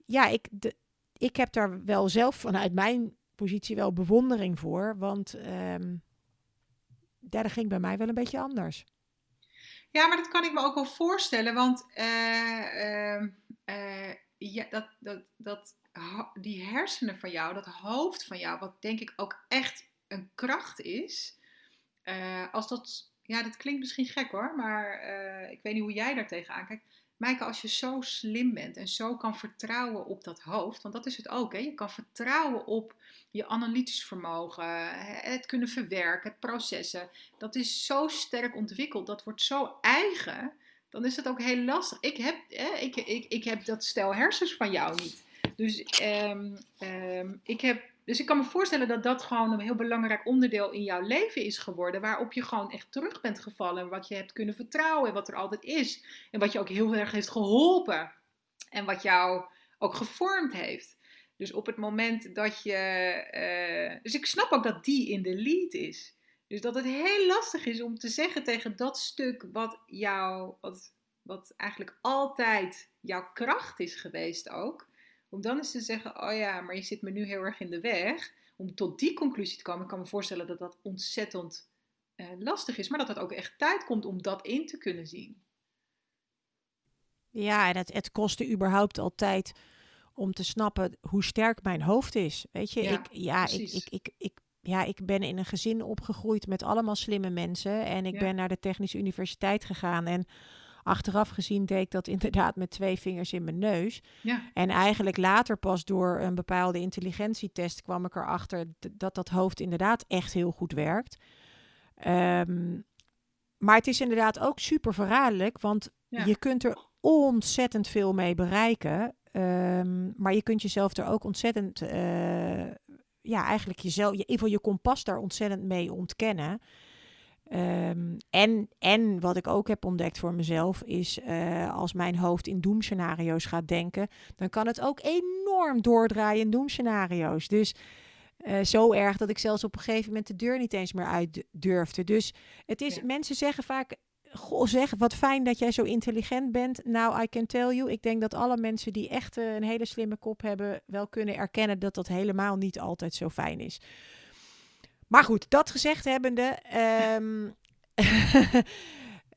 Ja, ik, de, ik heb daar wel zelf vanuit mijn positie wel bewondering voor, want ehm dat ging bij mij wel een beetje anders. Ja, maar dat kan ik me ook wel voorstellen, want eh, ja, dat, dat, dat, die hersenen van jou, dat hoofd van jou, wat denk ik ook echt een kracht is, eh, als dat, ja, dat klinkt misschien gek hoor, maar eh, ik weet niet hoe jij daar tegenaan kijkt. Maaike, als je zo slim bent en zo kan vertrouwen op dat hoofd, want dat is het ook, hè? je kan vertrouwen op je analytisch vermogen, het kunnen verwerken, het processen dat is zo sterk ontwikkeld, dat wordt zo eigen, dan is het ook heel lastig. Ik heb, ik, ik, ik heb dat stel hersens van jou niet. Dus, ehm, ehm, ik heb, dus ik kan me voorstellen dat dat gewoon een heel belangrijk onderdeel in jouw leven is geworden, waarop je gewoon echt terug bent gevallen en wat je hebt kunnen vertrouwen en wat er altijd is. En wat je ook heel erg heeft geholpen en wat jou ook gevormd heeft. Dus op het moment dat je. eh, dus ik snap ook dat die in de lead is. Dus dat het heel lastig is om te zeggen tegen dat stuk wat jou, wat, wat eigenlijk altijd jouw kracht is geweest ook. Om dan eens te zeggen, oh ja, maar je zit me nu heel erg in de weg. Om tot die conclusie te komen. Ik kan me voorstellen dat dat ontzettend eh, lastig is. Maar dat het ook echt tijd komt om dat in te kunnen zien. Ja, en het, het kostte überhaupt al tijd om te snappen hoe sterk mijn hoofd is. Weet je, Ja, ik, ja, ik, ik, ik, ja, ik ben in een gezin opgegroeid met allemaal slimme mensen. En ik Ja. ben naar de Technische Universiteit gegaan. En achteraf gezien deed ik dat inderdaad met twee vingers in mijn neus. Ja. En eigenlijk later pas door een bepaalde intelligentietest kwam ik erachter dat dat hoofd inderdaad echt heel goed werkt. Ehm, maar het is inderdaad ook super verraderlijk, want Ja. je kunt er ontzettend veel mee bereiken. Ehm, maar je kunt jezelf er ook ontzettend, eh, ja, eigenlijk jezelf, je, in ieder geval je kompas daar ontzettend mee ontkennen. Ehm, en, en wat ik ook heb ontdekt voor mezelf is, eh, als mijn hoofd in doemscenario's gaat denken, dan kan het ook enorm doordraaien in doemscenario's. Dus eh, zo erg dat ik zelfs op een gegeven moment de deur niet eens meer uit durfde. Dus het is, Ja. mensen zeggen vaak, goh zeg, wat fijn dat jij zo intelligent bent. Nou, I can tell you, ik denk dat alle mensen die echt eh, een hele slimme kop hebben, wel kunnen erkennen dat dat helemaal niet altijd zo fijn is. Maar goed, dat gezegd hebbende, ehm,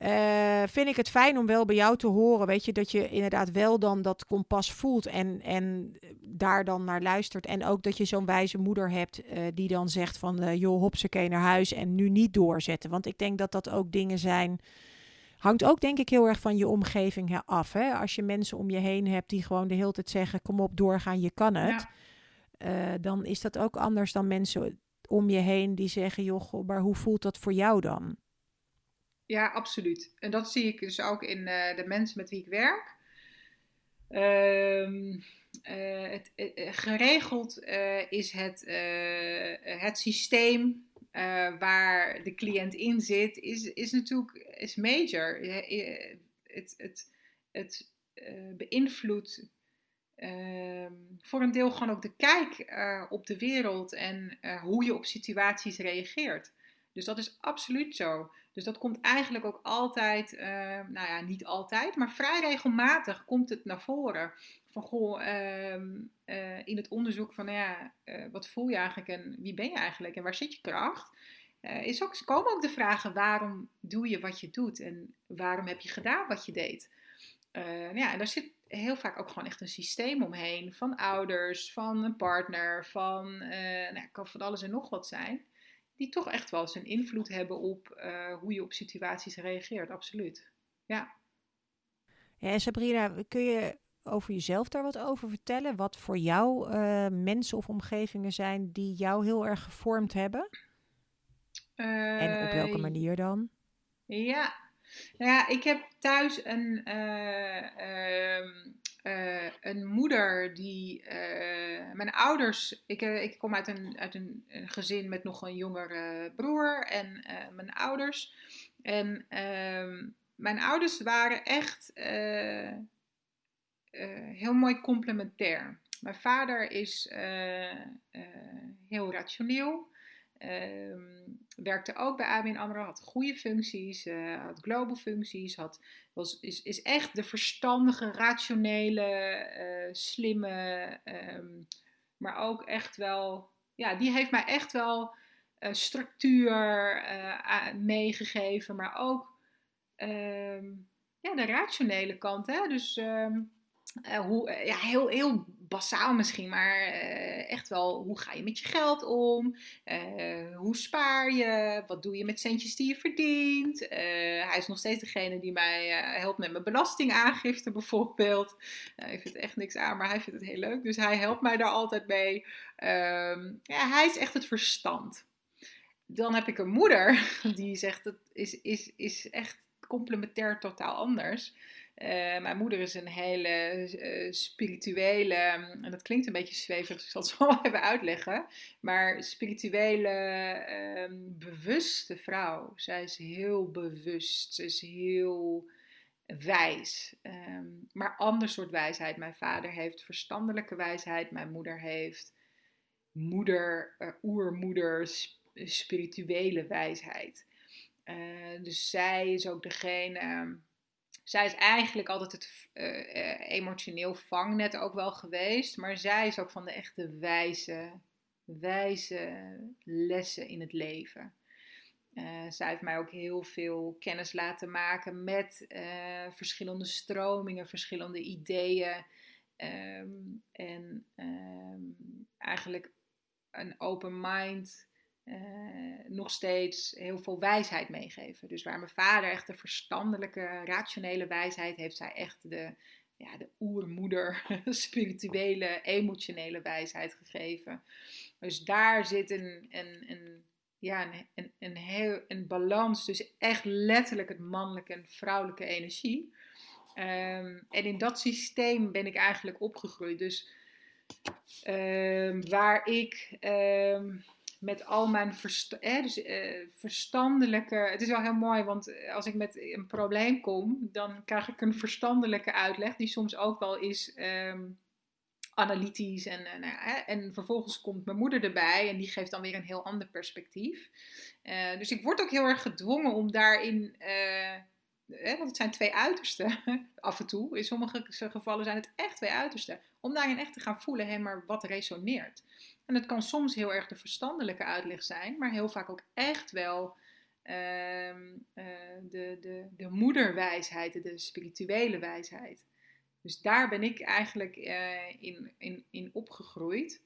eh, vind ik het fijn om wel bij jou te horen, weet je, dat je inderdaad wel dan dat kompas voelt en, en daar dan naar luistert. En ook dat je zo'n wijze moeder hebt eh, die dan zegt van, eh joh, hopsakee naar huis en nu niet doorzetten. Want ik denk dat dat ook dingen zijn, hangt ook denk ik heel erg van je omgeving hè, af. Hè? Als je mensen om je heen hebt die gewoon de hele tijd zeggen, kom op, doorgaan, je kan het. Ja. Dan is dat ook anders dan mensen om je heen die zeggen, joh, maar hoe voelt dat voor jou dan? Ja, absoluut. En dat zie ik dus ook in eh, de mensen met wie ik werk. Ehm, eh, het, eh, geregeld is het, het systeem waar de cliënt in zit, is, is natuurlijk is major. Het, het, het beïnvloedt ehm, voor een deel gewoon ook de kijk op de wereld en hoe je op situaties reageert. Dus dat is absoluut zo. Dus dat komt eigenlijk ook altijd, eh, nou ja, niet altijd, maar vrij regelmatig komt het naar voren. Van goh, ehm, eh, in het onderzoek van, nou ja, eh, wat voel je eigenlijk en wie ben je eigenlijk en waar zit je kracht? Is ook, komen ook de vragen waarom doe je wat je doet en waarom heb je gedaan wat je deed? Eh, ja, en daar zit heel vaak ook gewoon echt een systeem omheen van ouders, van een partner, van, nou, kan van alles en nog wat zijn die toch echt wel zijn invloed hebben op eh, hoe je op situaties reageert, absoluut. Ja. Ja, en Sabrina, kun je over jezelf daar wat over vertellen? Wat voor jou eh, mensen of omgevingen zijn die jou heel erg gevormd hebben? En op welke Eh, manier dan? Ja, nou ja, ik heb thuis een, eh, eh, een moeder die. eh, mijn ouders. Ik, eh, ik kom uit, een, uit een, een gezin met nog een jongere broer en mijn ouders. En ehm, mijn ouders waren echt heel mooi complementair. Mijn vader is heel rationeel. Ehm, werkte ook bij ABN AMRO, had goede functies, eh, had global functies, had, was, is, is echt de verstandige, rationele, eh, slimme, ehm, maar ook echt wel, ja, die heeft mij echt wel eh, structuur meegegeven, maar ook ehm, ja, de rationele kant. Hè? Dus hoe, ja, heel, heel basaal misschien, maar eh, echt wel, hoe ga je met je geld om? Eh, hoe spaar je? Wat doe je met centjes die je verdient? Eh, hij is nog steeds degene die mij helpt met mijn belastingaangifte bijvoorbeeld. Uh, ik vind echt niks aan, maar hij vindt het heel leuk. Dus hij helpt mij daar altijd mee. Ehm, ja, hij is echt het verstand. Dan heb ik een moeder die zegt dat is, is, is echt complementair totaal anders. Uh, mijn moeder is een hele uh, spirituele, en dat klinkt een beetje zweverig, dus ik zal het wel even uitleggen. Maar spirituele, uh, bewuste vrouw. Zij is heel bewust, ze is heel wijs. Um, maar ander soort wijsheid. Mijn vader heeft verstandelijke wijsheid, mijn moeder heeft moeder, uh, oermoeder, sp spirituele wijsheid. Dus zij is ook degene zij is eigenlijk altijd het uh, emotioneel vangnet ook wel geweest. Maar zij is ook van de echte wijze, wijze lessen in het leven. Uh, zij heeft mij ook heel veel kennis laten maken met verschillende stromingen, verschillende ideeën. Um, en um, eigenlijk een open mind uh, nog steeds heel veel wijsheid meegeven. Dus waar mijn vader echt de verstandelijke, rationele wijsheid heeft, zij echt de, ja, de oermoeder, spirituele, emotionele wijsheid gegeven. Dus daar zit een, een, een, ja, een, een, een, heel, een balans tussen echt letterlijk het mannelijke en vrouwelijke energie. Ehm, en in dat systeem ben ik eigenlijk opgegroeid. Dus ehm, waar ik ehm, met al mijn dus, uh, verstandelijke. Het is wel heel mooi, want als ik met een probleem kom, dan krijg ik een verstandelijke uitleg, die soms ook wel is analytisch. En, uh, nou ja, en vervolgens komt mijn moeder erbij en die geeft dan weer een heel ander perspectief. Uh, dus ik word ook heel erg gedwongen om daarin want het zijn twee uitersten af en toe. In sommige gevallen zijn het echt twee uitersten. Om daarin echt te gaan voelen, hé, maar wat resoneert. En het kan soms heel erg de verstandelijke uitleg zijn, maar heel vaak ook echt wel ehm, eh, de, de, de moederwijsheid, de spirituele wijsheid. Dus daar ben ik eigenlijk uh, in, in, in opgegroeid.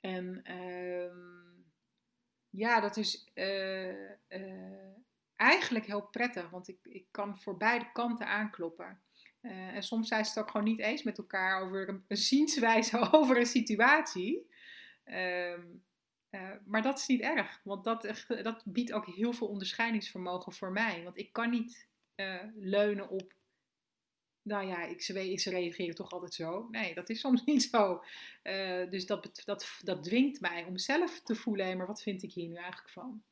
En ehm, ja, dat is uh, eigenlijk heel prettig, want ik, ik kan voor beide kanten aankloppen. En soms zijn ze het ook gewoon niet eens met elkaar over een, een zienswijze over een situatie. Um, uh, maar dat is niet erg, want dat, dat biedt ook heel veel onderscheidingsvermogen voor mij. Want ik kan niet uh, leunen op, nou ja, ik, ze, ze reageren toch altijd zo. Nee, dat is soms niet zo. dus dat, dat, dat dwingt mij om zelf te voelen, maar wat vind ik hier nu eigenlijk van?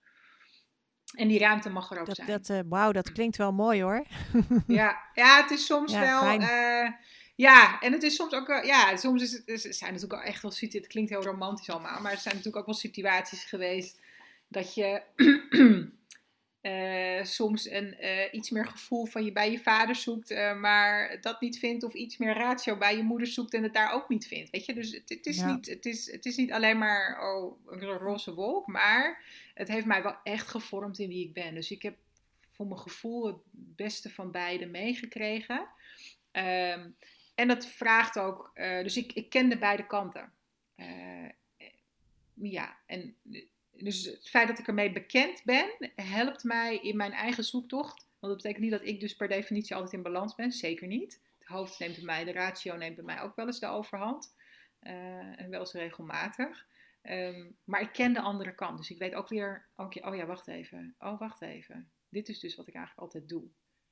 En die ruimte mag er ook dat, zijn. Dat, Wauw, dat klinkt wel mooi hoor. ja, ja, het is soms ja, wel. Ja, en het is soms ook wel. Ja, soms is het, is, zijn natuurlijk ook echt wel situaties. Het klinkt heel romantisch allemaal, maar er zijn natuurlijk ook wel situaties geweest dat je. Uh, soms een uh, iets meer gevoel van je bij je vader zoekt, uh, maar dat niet vindt, of iets meer ratio bij je moeder zoekt en het daar ook niet vindt. Weet je, dus het, het is, ja. niet, het, is, het is niet alleen maar oh, een roze wolk, maar het heeft mij wel echt gevormd in wie ik ben. Dus ik heb voor mijn gevoel het beste van beide meegekregen. Um, en dat vraagt ook, dus ik, ik kende beide kanten. ja, en dus het feit dat ik ermee bekend ben, helpt mij in mijn eigen zoektocht. Want dat betekent niet dat ik dus per definitie altijd in balans ben. Zeker niet. Het hoofd neemt bij mij, de ratio neemt bij mij ook wel eens de overhand. Uh, en wel eens regelmatig. Um, maar ik ken de andere kant. Dus ik weet ook weer, okay, oh ja, wacht even. Oh, wacht even. Dit is dus wat ik eigenlijk altijd doe.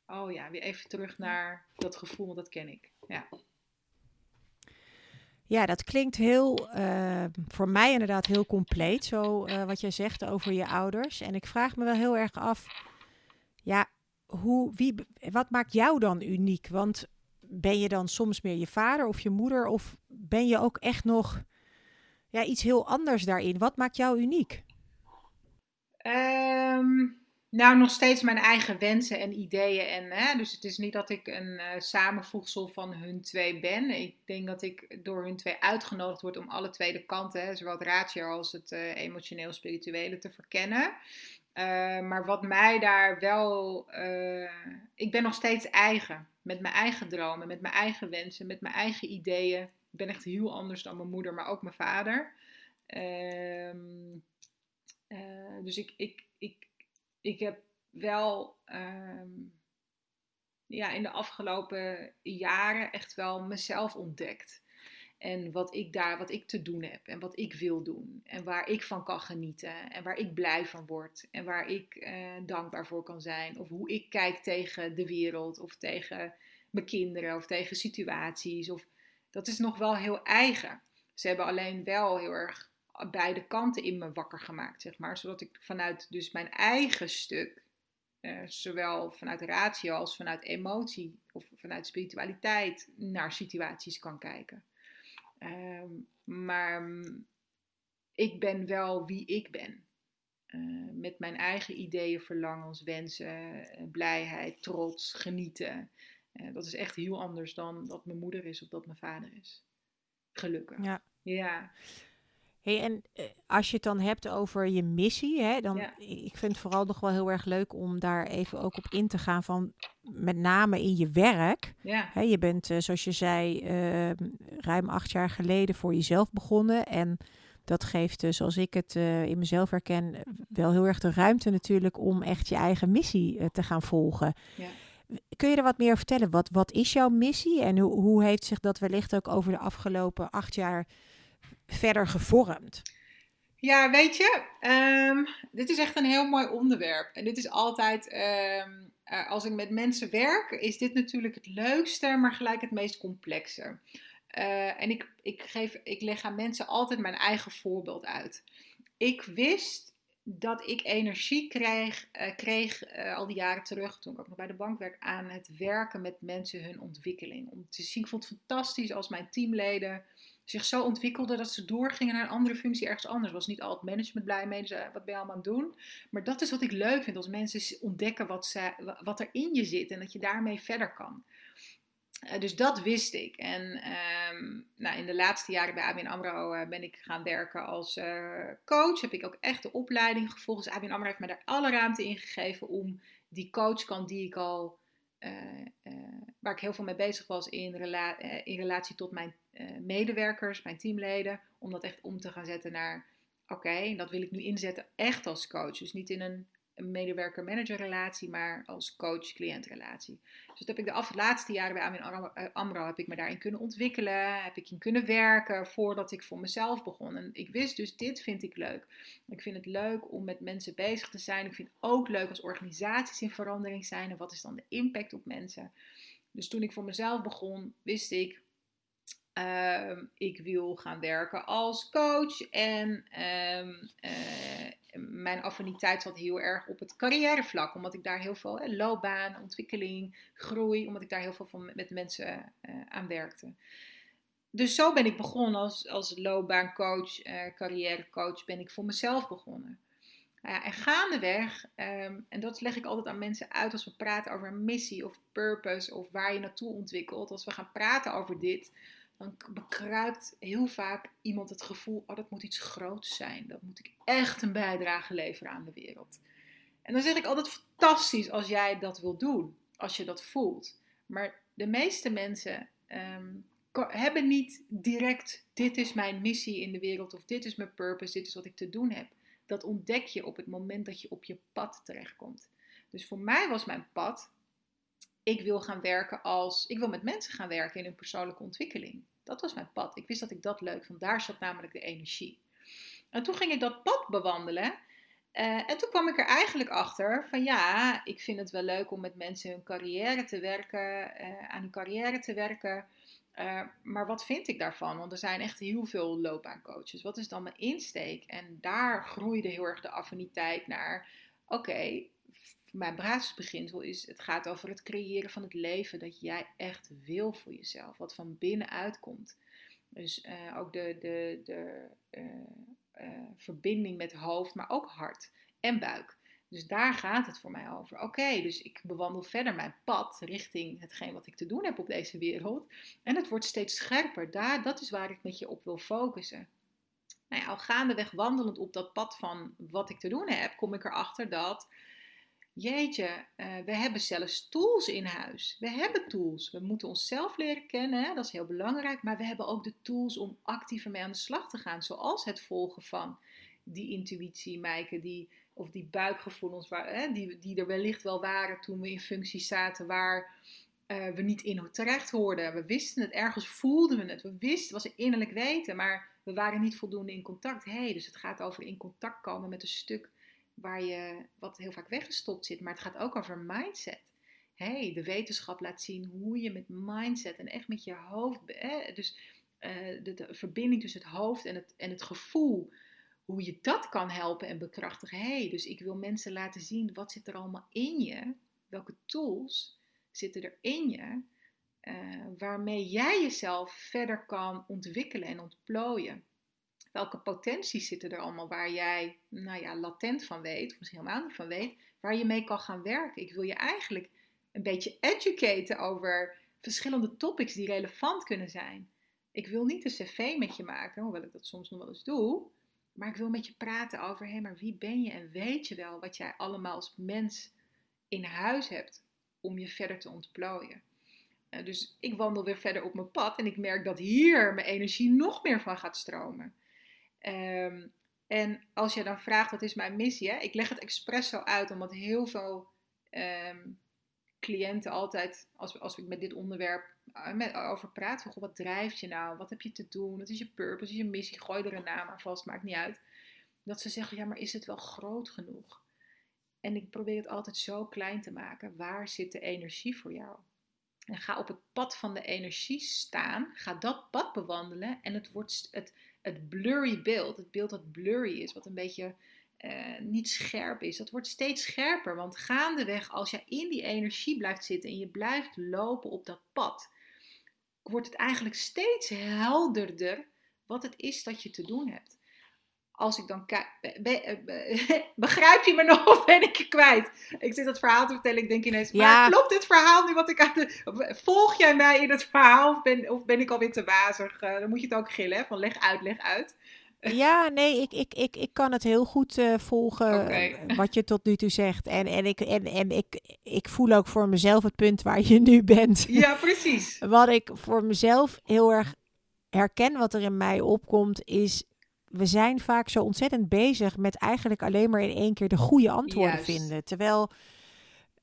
Oh ja, weer even terug naar dat gevoel, want dat ken ik. Ja. Ja, dat klinkt heel, uh, voor mij inderdaad heel compleet, zo uh, wat jij zegt over je ouders. En ik vraag me wel heel erg af, ja, hoe, wie, wat maakt jou dan uniek? Want ben je dan soms meer je vader of je moeder? Of ben je ook echt nog ja, iets heel anders daarin? Wat maakt jou uniek? Um, nou, nog steeds mijn eigen wensen en ideeën. En, hè, dus het is niet dat ik een uh, samenvoegsel van hun twee ben. Ik denk dat ik door hun twee uitgenodigd word om alle twee de kanten, hè, zowel het ratio als het uh, emotioneel-spirituele, te verkennen. Uh, maar wat mij daar wel. ik ben nog steeds eigen. Met mijn eigen dromen, met mijn eigen wensen, met mijn eigen ideeën. Ik ben echt heel anders dan mijn moeder, maar ook mijn vader. Ehm, dus ik, ik, ik, ik heb wel um, ja, in de afgelopen jaren echt wel mezelf ontdekt. En wat ik daar, wat ik te doen heb en wat ik wil doen. En waar ik van kan genieten en waar ik blij van word. En waar ik uh, dankbaar voor kan zijn. Of hoe ik kijk tegen de wereld of tegen mijn kinderen of tegen situaties. Of, dat is nog wel heel eigen. Ze hebben alleen wel heel erg beide kanten in me wakker gemaakt, zeg maar. Zodat ik vanuit dus mijn eigen stuk, eh, zowel vanuit ratio als vanuit emotie of vanuit spiritualiteit, naar situaties kan kijken. Um, maar ik ben wel wie ik ben. Uh, met mijn eigen ideeën, verlangens, wensen, uh, blijheid, trots, genieten. Uh, dat is echt heel anders dan dat mijn moeder is of dat mijn vader is. Gelukkig. Ja. ja. Hey, en uh, als je het dan hebt over je missie, hè, dan Ja. ik vind het vooral nog wel heel erg leuk om daar even ook op in te gaan van met name in je werk. Ja. Hè, je bent, eh, zoals je zei, eh, ruim acht jaar geleden voor jezelf begonnen en dat geeft, uh, zoals ik het uh, in mezelf herken, wel heel erg de ruimte natuurlijk om echt je eigen missie uh, te gaan volgen. Ja. Kun je er wat meer vertellen? Wat, wat is jouw missie en hoe, hoe heeft zich dat wellicht ook over de afgelopen acht jaar verder gevormd? Ja, weet je, um, dit is echt een heel mooi onderwerp. En dit is altijd, um, uh, als ik met mensen werk, is dit natuurlijk het leukste, maar gelijk het meest complexe. Uh, en ik, ik, geef, ik leg aan mensen altijd mijn eigen voorbeeld uit. Ik wist dat ik energie kreeg, uh, kreeg al die jaren terug, toen ik ook nog bij de bank werk, aan het werken met mensen hun ontwikkeling. Om te zien, ik vond het fantastisch als mijn teamleden zich zo ontwikkelden dat ze doorgingen naar een andere functie ergens anders. Was niet al het management blij mee, dus wat ben je allemaal aan het doen? Maar dat is wat ik leuk vind, als mensen ontdekken wat, wat er in je zit en dat je daarmee verder kan. Uh, dus dat wist ik. En um, nou, in de laatste jaren bij ABN AMRO uh, ben ik gaan werken als coach. Heb ik ook echt de opleiding gevolgd. Dus ABN AMRO heeft me daar alle ruimte in gegeven om die coachkant die ik al, waar ik heel veel mee bezig was in, rela in relatie tot mijn medewerkers, mijn teamleden. Om dat echt om te gaan zetten naar, oké, okay, dat wil ik nu inzetten echt als coach. Dus niet in een een medewerker-manager relatie, maar als coach-cliënt-relatie. Dus dat heb ik de af, laatste jaren bij eh, AMRO, heb ik me daarin kunnen ontwikkelen, heb ik in kunnen werken voordat ik voor mezelf begon. En ik wist dus, dit vind ik leuk. Ik vind het leuk om met mensen bezig te zijn. Ik vind het ook leuk als organisaties in verandering zijn. En wat is dan de impact op mensen? Dus toen ik voor mezelf begon, wist ik, uh, ik wil gaan werken als coach en um, uh, mijn affiniteit zat heel erg op het carrièrevlak, omdat ik daar heel veel eh, loopbaan, ontwikkeling, groei, omdat ik daar heel veel van met mensen uh, aan werkte. Dus zo ben ik begonnen als, als loopbaancoach, uh, carrièrecoach, ben ik voor mezelf begonnen. Nou en gaandeweg, um, en dat leg ik altijd aan mensen uit als we praten over missie of purpose of waar je naartoe ontwikkelt. Als we gaan praten over dit, dan bekruipt heel vaak iemand het gevoel: oh, dat moet iets groots zijn. Dat moet ik echt een bijdrage leveren aan de wereld. En dan zeg ik altijd: fantastisch als jij dat wil doen, als je dat voelt. Maar de meeste mensen um, hebben niet direct: dit is mijn missie in de wereld, of dit is mijn purpose, dit is wat ik te doen heb. Dat ontdek je op het moment dat je op je pad terechtkomt. Dus voor mij was mijn pad ik wil gaan werken als, ik wil met mensen gaan werken in hun persoonlijke ontwikkeling. Dat was mijn pad. Ik wist dat ik dat leuk vond. Daar zat namelijk de energie. En toen ging ik dat pad bewandelen. Uh, en toen kwam ik er eigenlijk achter van ja, ik vind het wel leuk om met mensen hun carrière te werken, uh, aan hun carrière te werken. Uh, maar wat vind ik daarvan? Want er zijn echt heel veel loopbaancoaches. Wat is dan mijn insteek? En daar groeide heel erg de affiniteit naar. Oké, mijn basisbeginsel is, het gaat over het creëren van het leven dat jij echt wil voor jezelf, wat van binnenuit komt. Dus uh, ook de, de, de uh, uh, verbinding met hoofd, maar ook hart en buik. Dus daar gaat het voor mij over. Oké, dus ik bewandel verder mijn pad richting hetgeen wat ik te doen heb op deze wereld. En het wordt steeds scherper. Daar, dat is waar ik met je op wil focussen. Nou ja, al gaandeweg wandelend op dat pad van wat ik te doen heb, kom ik erachter dat jeetje, uh, we hebben zelfs tools in huis. We hebben tools. We moeten onszelf leren kennen, dat is heel belangrijk. Maar we hebben ook de tools om actiever mee aan de slag te gaan. Zoals het volgen van die intuïtie, Mijke, die, of die buikgevoelens, waar, die, die er wellicht wel waren toen we in functies zaten waar uh, we niet in terecht hoorden. We wisten het, ergens voelden we het. We wisten, het was innerlijk weten, maar we waren niet voldoende in contact. hey, dus het gaat over in contact komen met een stuk waar je, wat heel vaak weggestopt zit, maar het gaat ook over mindset. Hey, de wetenschap laat zien hoe je met mindset en echt met je hoofd, dus uh, de, verbinding tussen het hoofd en het, en het gevoel, hoe je dat kan helpen en bekrachtigen. Hey, dus ik wil mensen laten zien wat zit er allemaal in je, welke tools zitten er in je, uh, waarmee jij jezelf verder kan ontwikkelen en ontplooien welke potenties zitten er allemaal waar jij, nou ja, latent van weet, of misschien helemaal niet van weet, waar je mee kan gaan werken. Ik wil je eigenlijk een beetje educaten over verschillende topics die relevant kunnen zijn. Ik wil niet een cv met je maken, hoewel ik dat soms nog wel eens doe. Maar ik wil met je praten over, hé, maar wie ben je en weet je wel wat jij allemaal als mens in huis hebt om je verder te ontplooien. Uh, dus ik wandel weer verder op mijn pad en ik merk dat hier mijn energie nog meer van gaat stromen. Ehm, en als je dan vraagt, wat is mijn missie? Ik leg het expres zo uit, omdat heel veel ehm, cliënten altijd, als, als ik met dit onderwerp eh, met, over praat, van, wat drijft je nou? Wat heb je te doen? Wat is je purpose? Wat is je missie? Gooi er een naam aan vast, maakt niet uit. Dat ze zeggen, ja, maar is het wel groot genoeg? En ik probeer het altijd zo klein te maken. Waar zit de energie voor jou? En ga op het pad van de energie staan. Ga dat pad bewandelen. En het wordt het, het blurry beeld, het beeld dat blurry is, wat een beetje uh, niet scherp is, dat wordt steeds scherper. Want gaandeweg, als je in die energie blijft zitten en je blijft lopen op dat pad, wordt het eigenlijk steeds helderder wat het is dat je te doen hebt als ik dan kijk, begrijp je me nog of ben ik je kwijt? Ik zit dat verhaal te vertellen, ik denk ineens, maar klopt dit verhaal nu wat ik aan de... Volg jij mij in het verhaal of ben, of ben ik alweer te wazig? Uh, dan moet je het ook gillen, hè? van leg uit, leg uit. Ja, nee, ik, ik, ik, ik kan het heel goed uh, volgen eh, wat je tot nu toe zegt. En, en, ik, en, en ik, ik voel ook voor mezelf het punt waar je nu bent. Ja, precies. wat ik voor mezelf heel erg herken, wat er in mij opkomt, is we zijn vaak zo ontzettend bezig met eigenlijk alleen maar in één keer de goede antwoorden vinden. Terwijl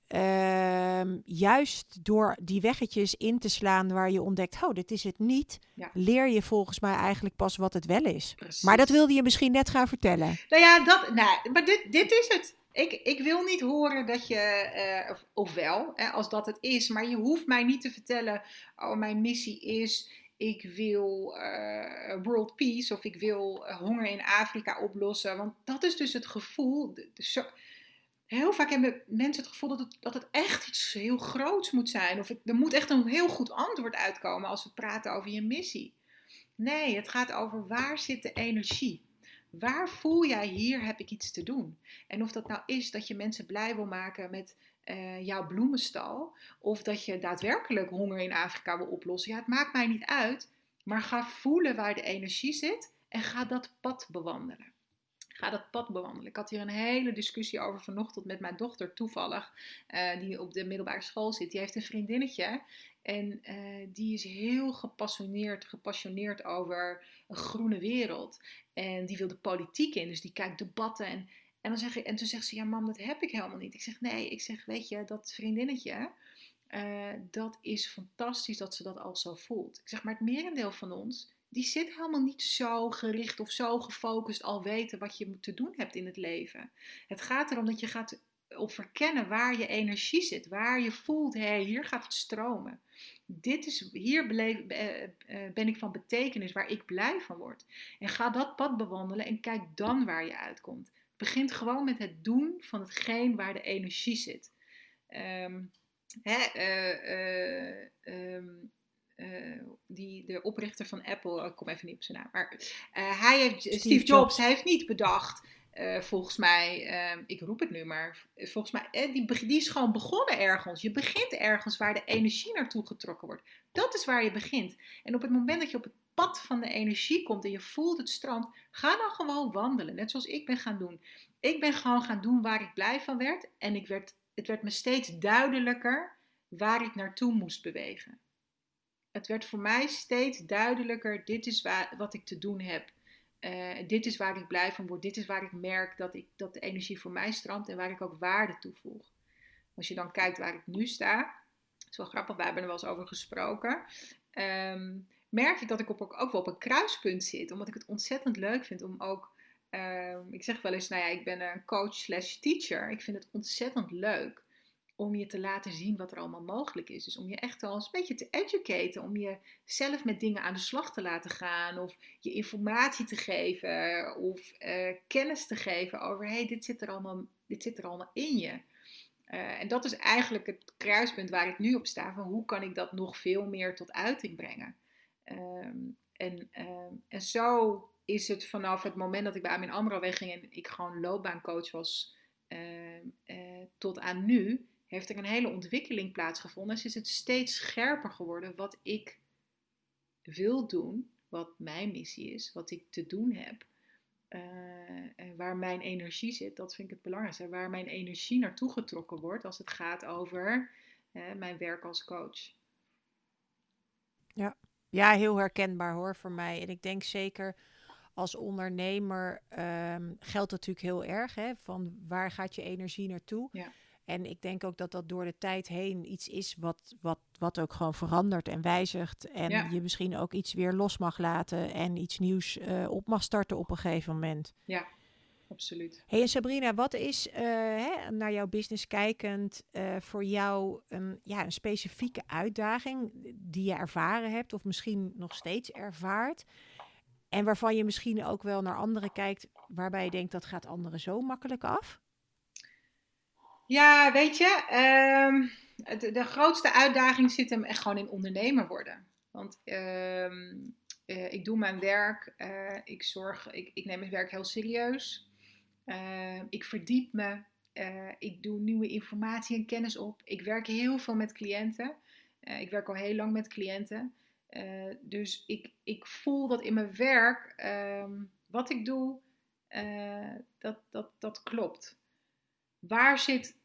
uh, juist door die weggetjes in te slaan waar je ontdekt, oh, dit is het niet, leer je volgens mij eigenlijk pas wat het wel is. Maar dat wilde je misschien net gaan vertellen. Nou ja, dat, nou, maar dit, dit is het. Ik, ik wil niet horen dat je, uh, of, ofwel, hè, als dat het is, maar je hoeft mij niet te vertellen, oh, mijn missie is ik wil uh, world peace of ik wil uh, honger in Afrika oplossen. Want dat is dus het gevoel. Heel vaak hebben mensen het gevoel dat het, dat het echt iets heel groots moet zijn. Of er moet echt een heel goed antwoord uitkomen als we praten over je missie. Nee, het gaat over waar zit de energie. Waar voel jij hier heb ik iets te doen? En of dat nou is dat je mensen blij wil maken met uh, jouw bloemenstal. Of dat je daadwerkelijk honger in Afrika wil oplossen. Ja, het maakt mij niet uit. Maar ga voelen waar de energie zit en ga dat pad bewandelen. Ga dat pad bewandelen. Ik had hier een hele discussie over vanochtend met mijn dochter, toevallig, uh, die op de middelbare school zit. Die heeft een vriendinnetje en uh, die is heel gepassioneerd, gepassioneerd over een groene wereld. En die wil de politiek in, dus die kijkt debatten. En en, dan zeg ik, en toen zegt ze, ja mam, dat heb ik helemaal niet. Ik zeg, nee, ik zeg, weet je, dat vriendinnetje, uh, dat is fantastisch dat ze dat al zo voelt. Ik zeg, maar het merendeel van ons, die zit helemaal niet zo gericht of zo gefocust al weten wat je te doen hebt in het leven. Het gaat erom dat je gaat op verkennen waar je energie zit, waar je voelt, hé, hier gaat het stromen. Dit is, hier beleef, uh, ben ik van betekenis, waar ik blij van word. En ga dat pad bewandelen en kijk dan waar je uitkomt begint gewoon met het doen van hetgeen waar de energie zit. Um, hè, uh, die, de oprichter van Apple, ik kom even niet op zijn naam, maar hij heeft, Steve, Jobs, hij heeft niet bedacht, volgens mij, ehm, ik roep het nu maar, volgens mij, die, die is gewoon begonnen ergens. Je begint ergens waar de energie naartoe getrokken wordt. Dat is waar je begint. En op het moment dat je op het pad van de energie komt en je voelt het strand, ga dan gewoon wandelen. Net zoals ik ben gaan doen. Ik ben gewoon gaan doen waar ik blij van werd. En ik werd, het werd me steeds duidelijker waar ik naartoe moest bewegen. Het werd voor mij steeds duidelijker: dit is waar, wat ik te doen heb. Uh, dit is waar ik blij van word. Dit is waar ik merk dat, ik, dat de energie voor mij strandt en waar ik ook waarde toevoeg. Als je dan kijkt waar ik nu sta, is wel grappig, wij hebben er wel eens over gesproken. Um, merk ik dat ik op, ook wel op een kruispunt zit. Omdat ik het ontzettend leuk vind om ook. Uh, ik zeg wel eens, nou ja, ik ben een coach slash teacher. Ik vind het ontzettend leuk om je te laten zien wat er allemaal mogelijk is. Dus om je echt eens een beetje te educaten. Om je zelf met dingen aan de slag te laten gaan. Of je informatie te geven. Of uh, kennis te geven over, hey, dit zit er allemaal, dit zit er allemaal in je. Uh, en dat is eigenlijk het kruispunt waar ik nu op sta. Van hoe kan ik dat nog veel meer tot uiting brengen? Ehm, en, ehm, en zo is het vanaf het moment dat ik bij Amin AMRO wegging en ik gewoon loopbaancoach was ehm, eh, tot aan nu, heeft er een hele ontwikkeling plaatsgevonden. Dus is het steeds scherper geworden wat ik wil doen, wat mijn missie is, wat ik te doen heb. Uh, waar mijn energie zit, dat vind ik het belangrijkste. Waar mijn energie naartoe getrokken wordt als het gaat over uh, mijn werk als coach. Ja, heel herkenbaar hoor voor mij. En ik denk zeker als ondernemer um, geldt natuurlijk heel erg. Hè, van waar gaat je energie naartoe? Ja. En ik denk ook dat dat door de tijd heen iets is wat, wat, wat ook gewoon verandert en wijzigt. En je misschien ook iets weer los mag laten en iets nieuws uh, op mag starten op een gegeven moment. Ja, absoluut. Hey, en Sabrina, wat is uh, hè, naar jouw business kijkend uh, voor jou een, ja, een specifieke uitdaging die je ervaren hebt of misschien nog steeds ervaart? En waarvan je misschien ook wel naar anderen kijkt, waarbij je denkt dat gaat anderen zo makkelijk af? Ja, weet je, um, de, de, grootste uitdaging zit hem echt gewoon in ondernemer worden. Want uh, uh, ik doe mijn werk, uh, ik zorg, ik, ik, neem mijn werk heel serieus. Ehm, ik verdiep me, eh, ik doe nieuwe informatie en kennis op. Ik werk heel veel met cliënten. ik werk al heel lang met cliënten. dus ik, ik voel dat in mijn werk, ehm, wat ik doe, dat, dat, dat klopt. Waar zit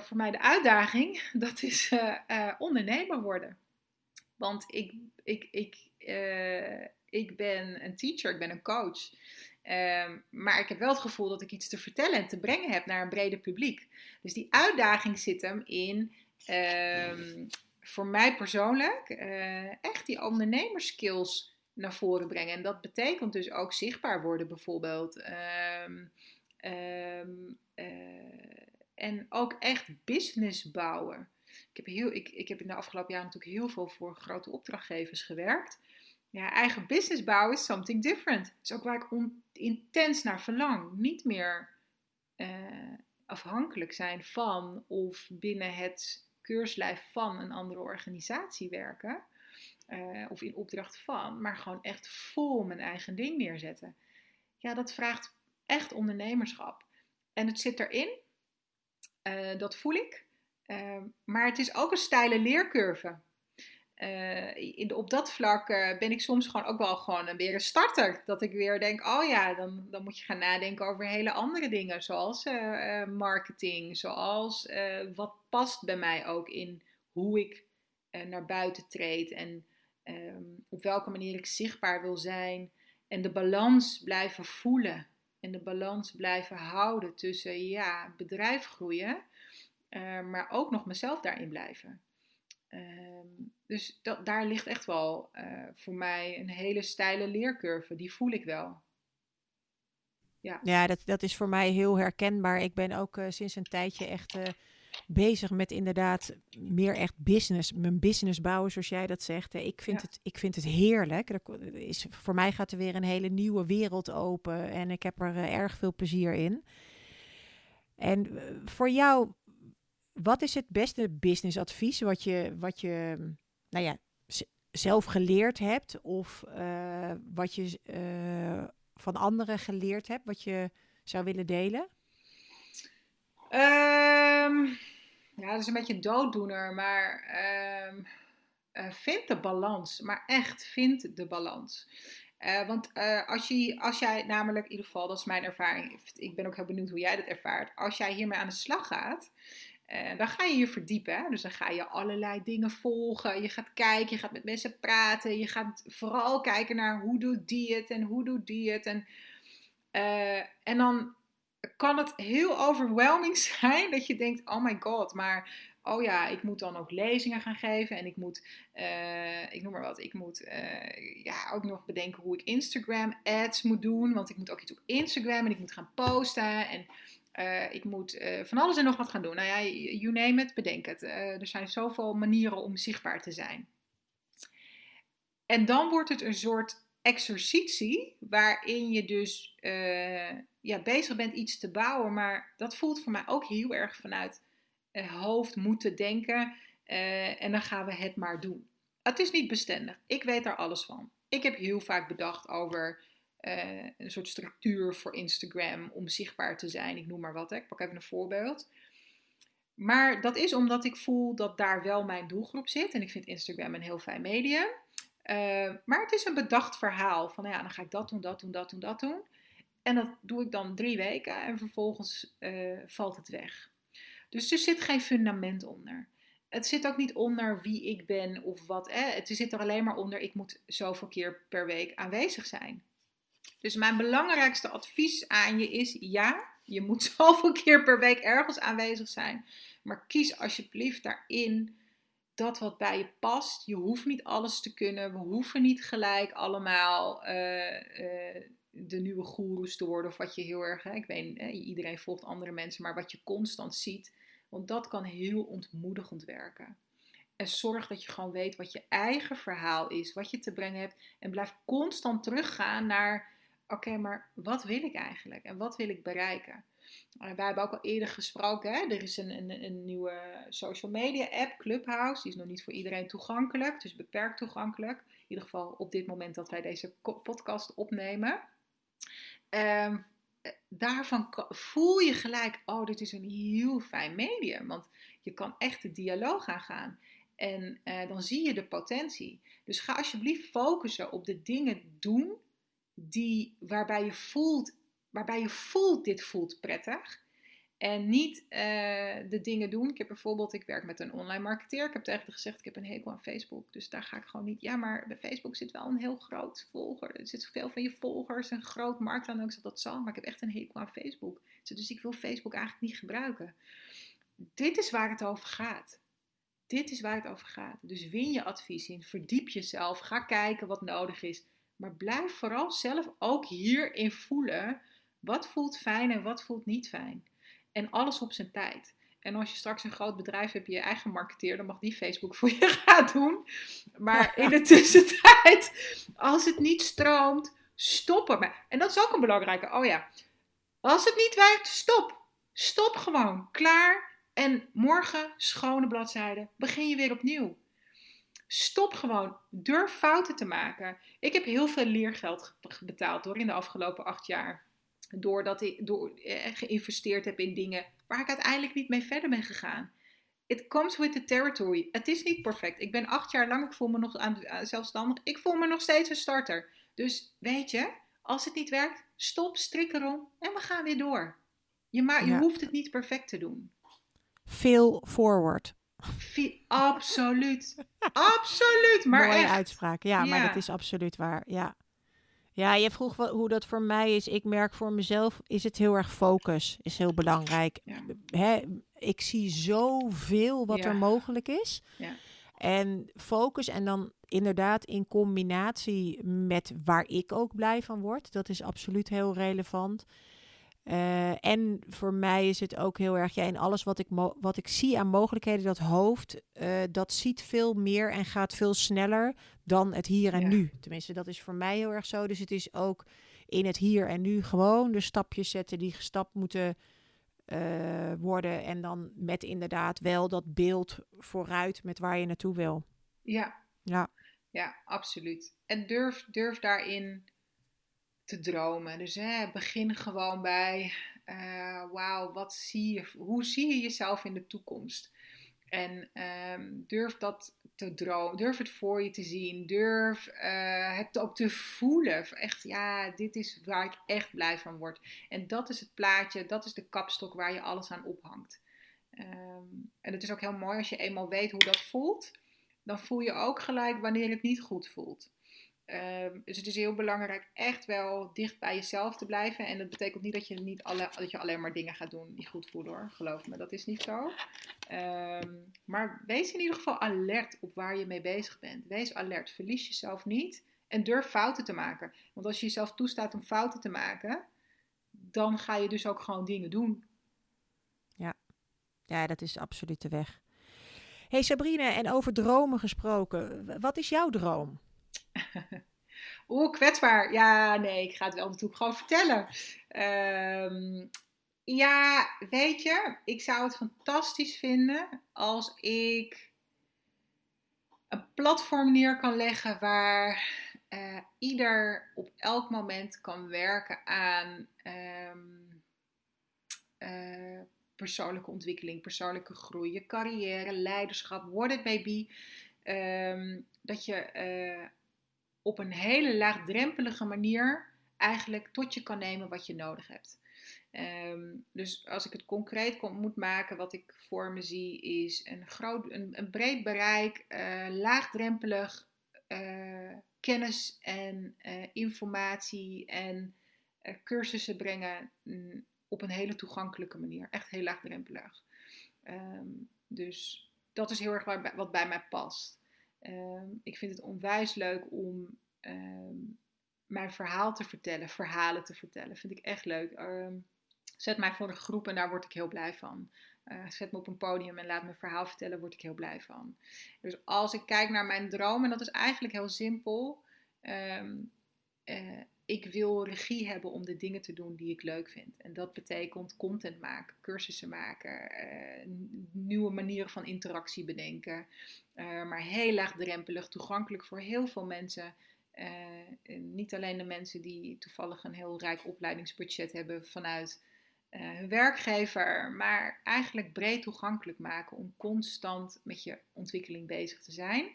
voor mij de uitdaging? Dat is ondernemer worden. Want ik, ik, ik, ik ben een teacher, ik ben een coach. Ehm, maar ik heb wel het gevoel dat ik iets te vertellen en te brengen heb naar een breder publiek. Dus die uitdaging zit hem in, um, voor mij persoonlijk, echt die ondernemerskills naar voren brengen. En dat betekent dus ook zichtbaar worden bijvoorbeeld. Um, Um, en ook echt business bouwen. Ik heb, heel, ik, ik heb in de afgelopen jaren natuurlijk heel veel voor grote opdrachtgevers gewerkt. Ja, eigen business bouwen is something different. Dat is ook waar ik intens naar verlang. Niet meer uh, afhankelijk zijn van of binnen het keurslijf van een andere organisatie werken. Uh, of in opdracht van, maar gewoon echt vol mijn eigen ding neerzetten. Ja, dat vraagt echt ondernemerschap. En het zit erin, uh, dat voel ik. Maar het is ook een steile leercurve. De, op dat vlak uh, ben ik soms gewoon ook wel gewoon weer een starter. Dat ik weer denk, oh ja, dan, dan moet je gaan nadenken over hele andere dingen. Zoals uh, marketing, zoals wat past bij mij ook in hoe ik naar buiten treed. En um, op welke manier ik zichtbaar wil zijn. En de balans blijven voelen en de balans blijven houden tussen ja, bedrijf groeien, maar ook nog mezelf daarin blijven. Uh, dus dat, daar ligt echt wel uh, voor mij een hele steile leercurve, die voel ik wel. Ja, ja dat, dat is voor mij heel herkenbaar. Ik ben ook uh, sinds een tijdje echt bezig met inderdaad meer echt business, mijn business bouwen, zoals jij dat zegt. Ik vind, het, ik vind het heerlijk. Er is, voor mij gaat er weer een hele nieuwe wereld open en ik heb er erg veel plezier in. En voor jou, wat is het beste businessadvies wat je, wat je nou ja, zelf geleerd hebt of uh, wat je van anderen geleerd hebt, wat je zou willen delen? Um, ja, dat is een beetje een dooddoener, maar um, uh, vind de balans. Maar echt, vind de balans. Want als, je, als jij namelijk, in ieder geval, dat is mijn ervaring. Ik ben ook heel benieuwd hoe jij dat ervaart. Als jij hiermee aan de slag gaat, dan ga je je verdiepen. Dus dan ga je allerlei dingen volgen. Je gaat kijken, je gaat met mensen praten. Je gaat vooral kijken naar hoe doet die het en hoe doet die het. En, en dan kan het heel overwhelming zijn dat je denkt, oh my god, maar oh ja, ik moet dan ook lezingen gaan geven en ik moet, uh, ik noem maar wat, ik moet uh, ja, ook nog bedenken hoe ik Instagram ads moet doen, want ik moet ook iets op Instagram en ik moet gaan posten en uh, ik moet van alles en nog wat gaan doen. Nou ja, you name it, bedenk het. er zijn zoveel manieren om zichtbaar te zijn. En dan wordt het een soort exercitie waarin je dus ja, bezig bent iets te bouwen, maar dat voelt voor mij ook heel erg vanuit hoofd moeten denken en dan gaan we het maar doen. Het is niet bestendig. Ik weet daar alles van. Ik heb heel vaak bedacht over uh, een soort structuur voor Instagram om zichtbaar te zijn. Ik noem maar wat. Hè. Ik pak even een voorbeeld. Maar dat is omdat ik voel dat daar wel mijn doelgroep zit. En ik vind Instagram een heel fijn medium. Uh, maar het is een bedacht verhaal. Van ja, dan ga ik dat doen, dat doen, dat doen, dat doen. En dat doe ik dan drie weken en vervolgens uh, valt het weg. Dus er zit geen fundament onder. Het zit ook niet onder wie ik ben of wat. Het zit er alleen maar onder, ik moet zoveel keer per week aanwezig zijn. Dus mijn belangrijkste advies aan je is: ja, je moet zoveel keer per week ergens aanwezig zijn. Maar kies alsjeblieft daarin dat wat bij je past. Je hoeft niet alles te kunnen. We hoeven niet gelijk allemaal eh, eh, de nieuwe goeroes te worden. Of wat je heel erg, hè, ik weet, iedereen volgt andere mensen, maar wat je constant ziet. Want dat kan heel ontmoedigend werken. En zorg dat je gewoon weet wat je eigen verhaal is, wat je te brengen hebt. En blijf constant teruggaan naar, oké, maar wat wil ik eigenlijk? En wat wil ik bereiken? Uh, wij hebben ook al eerder gesproken, hè? er is een, een, een, nieuwe social media app, Clubhouse. Die is nog niet voor iedereen toegankelijk, dus beperkt toegankelijk. In ieder geval op dit moment dat wij deze podcast opnemen. Um, daarvan voel je gelijk, oh, dit is een heel fijn medium. Want je kan echt de dialoog aangaan. En uh, dan zie je de potentie. Dus ga alsjeblieft focussen op de dingen doen die, waarbij, je voelt, waarbij je voelt, dit voelt prettig. En niet uh, de dingen doen. Ik heb bijvoorbeeld, ik werk met een online marketeer. Ik heb tegen haar gezegd, ik heb een hekel aan Facebook. Dus daar ga ik gewoon niet. Ja, maar bij Facebook zit wel een heel groot volger. Er zit veel van je volgers, een groot markt aan. Ik dat zal, maar ik heb echt een hekel aan Facebook. Dus ik wil Facebook eigenlijk niet gebruiken. Dit is waar het over gaat. Dit is waar het over gaat. Dus win je advies in, verdiep jezelf, ga kijken wat nodig is. Maar blijf vooral zelf ook hierin voelen. Wat voelt fijn en wat voelt niet fijn. En alles op zijn tijd. En als je straks een groot bedrijf hebt, je eigen marketeer, dan mag die Facebook voor je gaan doen. Maar in de tussentijd, als het niet stroomt, stop ermee. En dat is ook een belangrijke. Oh ja, als het niet werkt, stop. Stop gewoon. Klaar. En morgen, schone bladzijde, begin je weer opnieuw. Stop gewoon. Durf fouten te maken. Ik heb heel veel leergeld betaald hoor in de afgelopen acht jaar doordat ik door, eh, geïnvesteerd heb in dingen waar ik uiteindelijk niet mee verder ben gegaan. It comes with the territory. Het is niet perfect. Ik ben acht jaar lang, ik voel me nog aan, zelfstandig. Ik voel me nog steeds een starter. Dus weet je, als het niet werkt, stop, strik erom en we gaan weer door. Je, maar, je hoeft het niet perfect te doen. Veel forward. absoluut. absoluut. Maar Mooie echt. uitspraak. Ja, ja, maar dat is absoluut waar. Ja. Ja, je vroeg wat, hoe dat voor mij is. Ik merk voor mezelf is het heel erg focus. Is heel belangrijk. Hè, ik zie zoveel wat er mogelijk is. Ja. En focus en dan inderdaad in combinatie met waar ik ook blij van word. Dat is absoluut heel relevant. Uh, en voor mij is het ook heel erg, ja, in alles wat ik, wat ik zie aan mogelijkheden, dat hoofd, uh, dat ziet veel meer en gaat veel sneller dan het hier en nu. Tenminste, dat is voor mij heel erg zo. Dus het is ook in het hier en nu gewoon de stapjes zetten die gestapt moeten uh, worden. En dan met inderdaad wel dat beeld vooruit met waar je naartoe wil. Ja, ja. ja absoluut. En durf, durf daarin te dromen. Dus hè, begin gewoon bij, uh, wauw, wat zie je, hoe zie je jezelf in de toekomst? En um, durf dat te dromen, durf het voor je te zien, durf uh, het ook te voelen. Echt, ja, dit is waar ik echt blij van word. En dat is het plaatje, dat is de kapstok waar je alles aan ophangt. Um, en het is ook heel mooi als je eenmaal weet hoe dat voelt, dan voel je ook gelijk wanneer het niet goed voelt. Um, dus het is heel belangrijk echt wel dicht bij jezelf te blijven. En dat betekent niet dat je, niet alle, dat je alleen maar dingen gaat doen die goed voelen hoor. Geloof me, dat is niet zo. Um, maar wees in ieder geval alert op waar je mee bezig bent. Wees alert, verlies jezelf niet en durf fouten te maken. Want als je jezelf toestaat om fouten te maken, dan ga je dus ook gewoon dingen doen. Ja, ja dat is absoluut de weg. Hey Sabrine, en over dromen gesproken. Wat is jouw droom? Oeh, kwetsbaar. Ja, nee, ik ga het wel natuurlijk gewoon vertellen. Um, ja, weet je, ik zou het fantastisch vinden als ik een platform neer kan leggen waar uh, ieder op elk moment kan werken aan um, uh, persoonlijke ontwikkeling, persoonlijke groei, je carrière, leiderschap, what it may be. Um, dat je uh, op een hele laagdrempelige manier eigenlijk tot je kan nemen wat je nodig hebt. Ehm, dus als ik het concreet moet maken, wat ik voor me zie, is een, groot, een, breed bereik, uh, laagdrempelig uh, kennis en informatie en cursussen brengen mm, op een hele toegankelijke manier. Echt heel laagdrempelig. Ehm, dus dat is heel erg wat bij mij past. Ehm, ik vind het onwijs leuk om ehm, mijn verhaal te vertellen, verhalen te vertellen. Vind ik echt leuk. zet mij voor een groep en daar word ik heel blij van. Uh, zet me op een podium en laat mijn verhaal vertellen, word ik heel blij van. Dus als ik kijk naar mijn droom, en dat is eigenlijk heel simpel. Um, ik wil regie hebben om de dingen te doen die ik leuk vind. En dat betekent content maken, cursussen maken, uh, nieuwe manieren van interactie bedenken. Uh, maar heel laagdrempelig, toegankelijk voor heel veel mensen. Uh, niet alleen de mensen die toevallig een heel rijk opleidingsbudget hebben vanuit hun werkgever, maar eigenlijk breed toegankelijk maken om constant met je ontwikkeling bezig te zijn.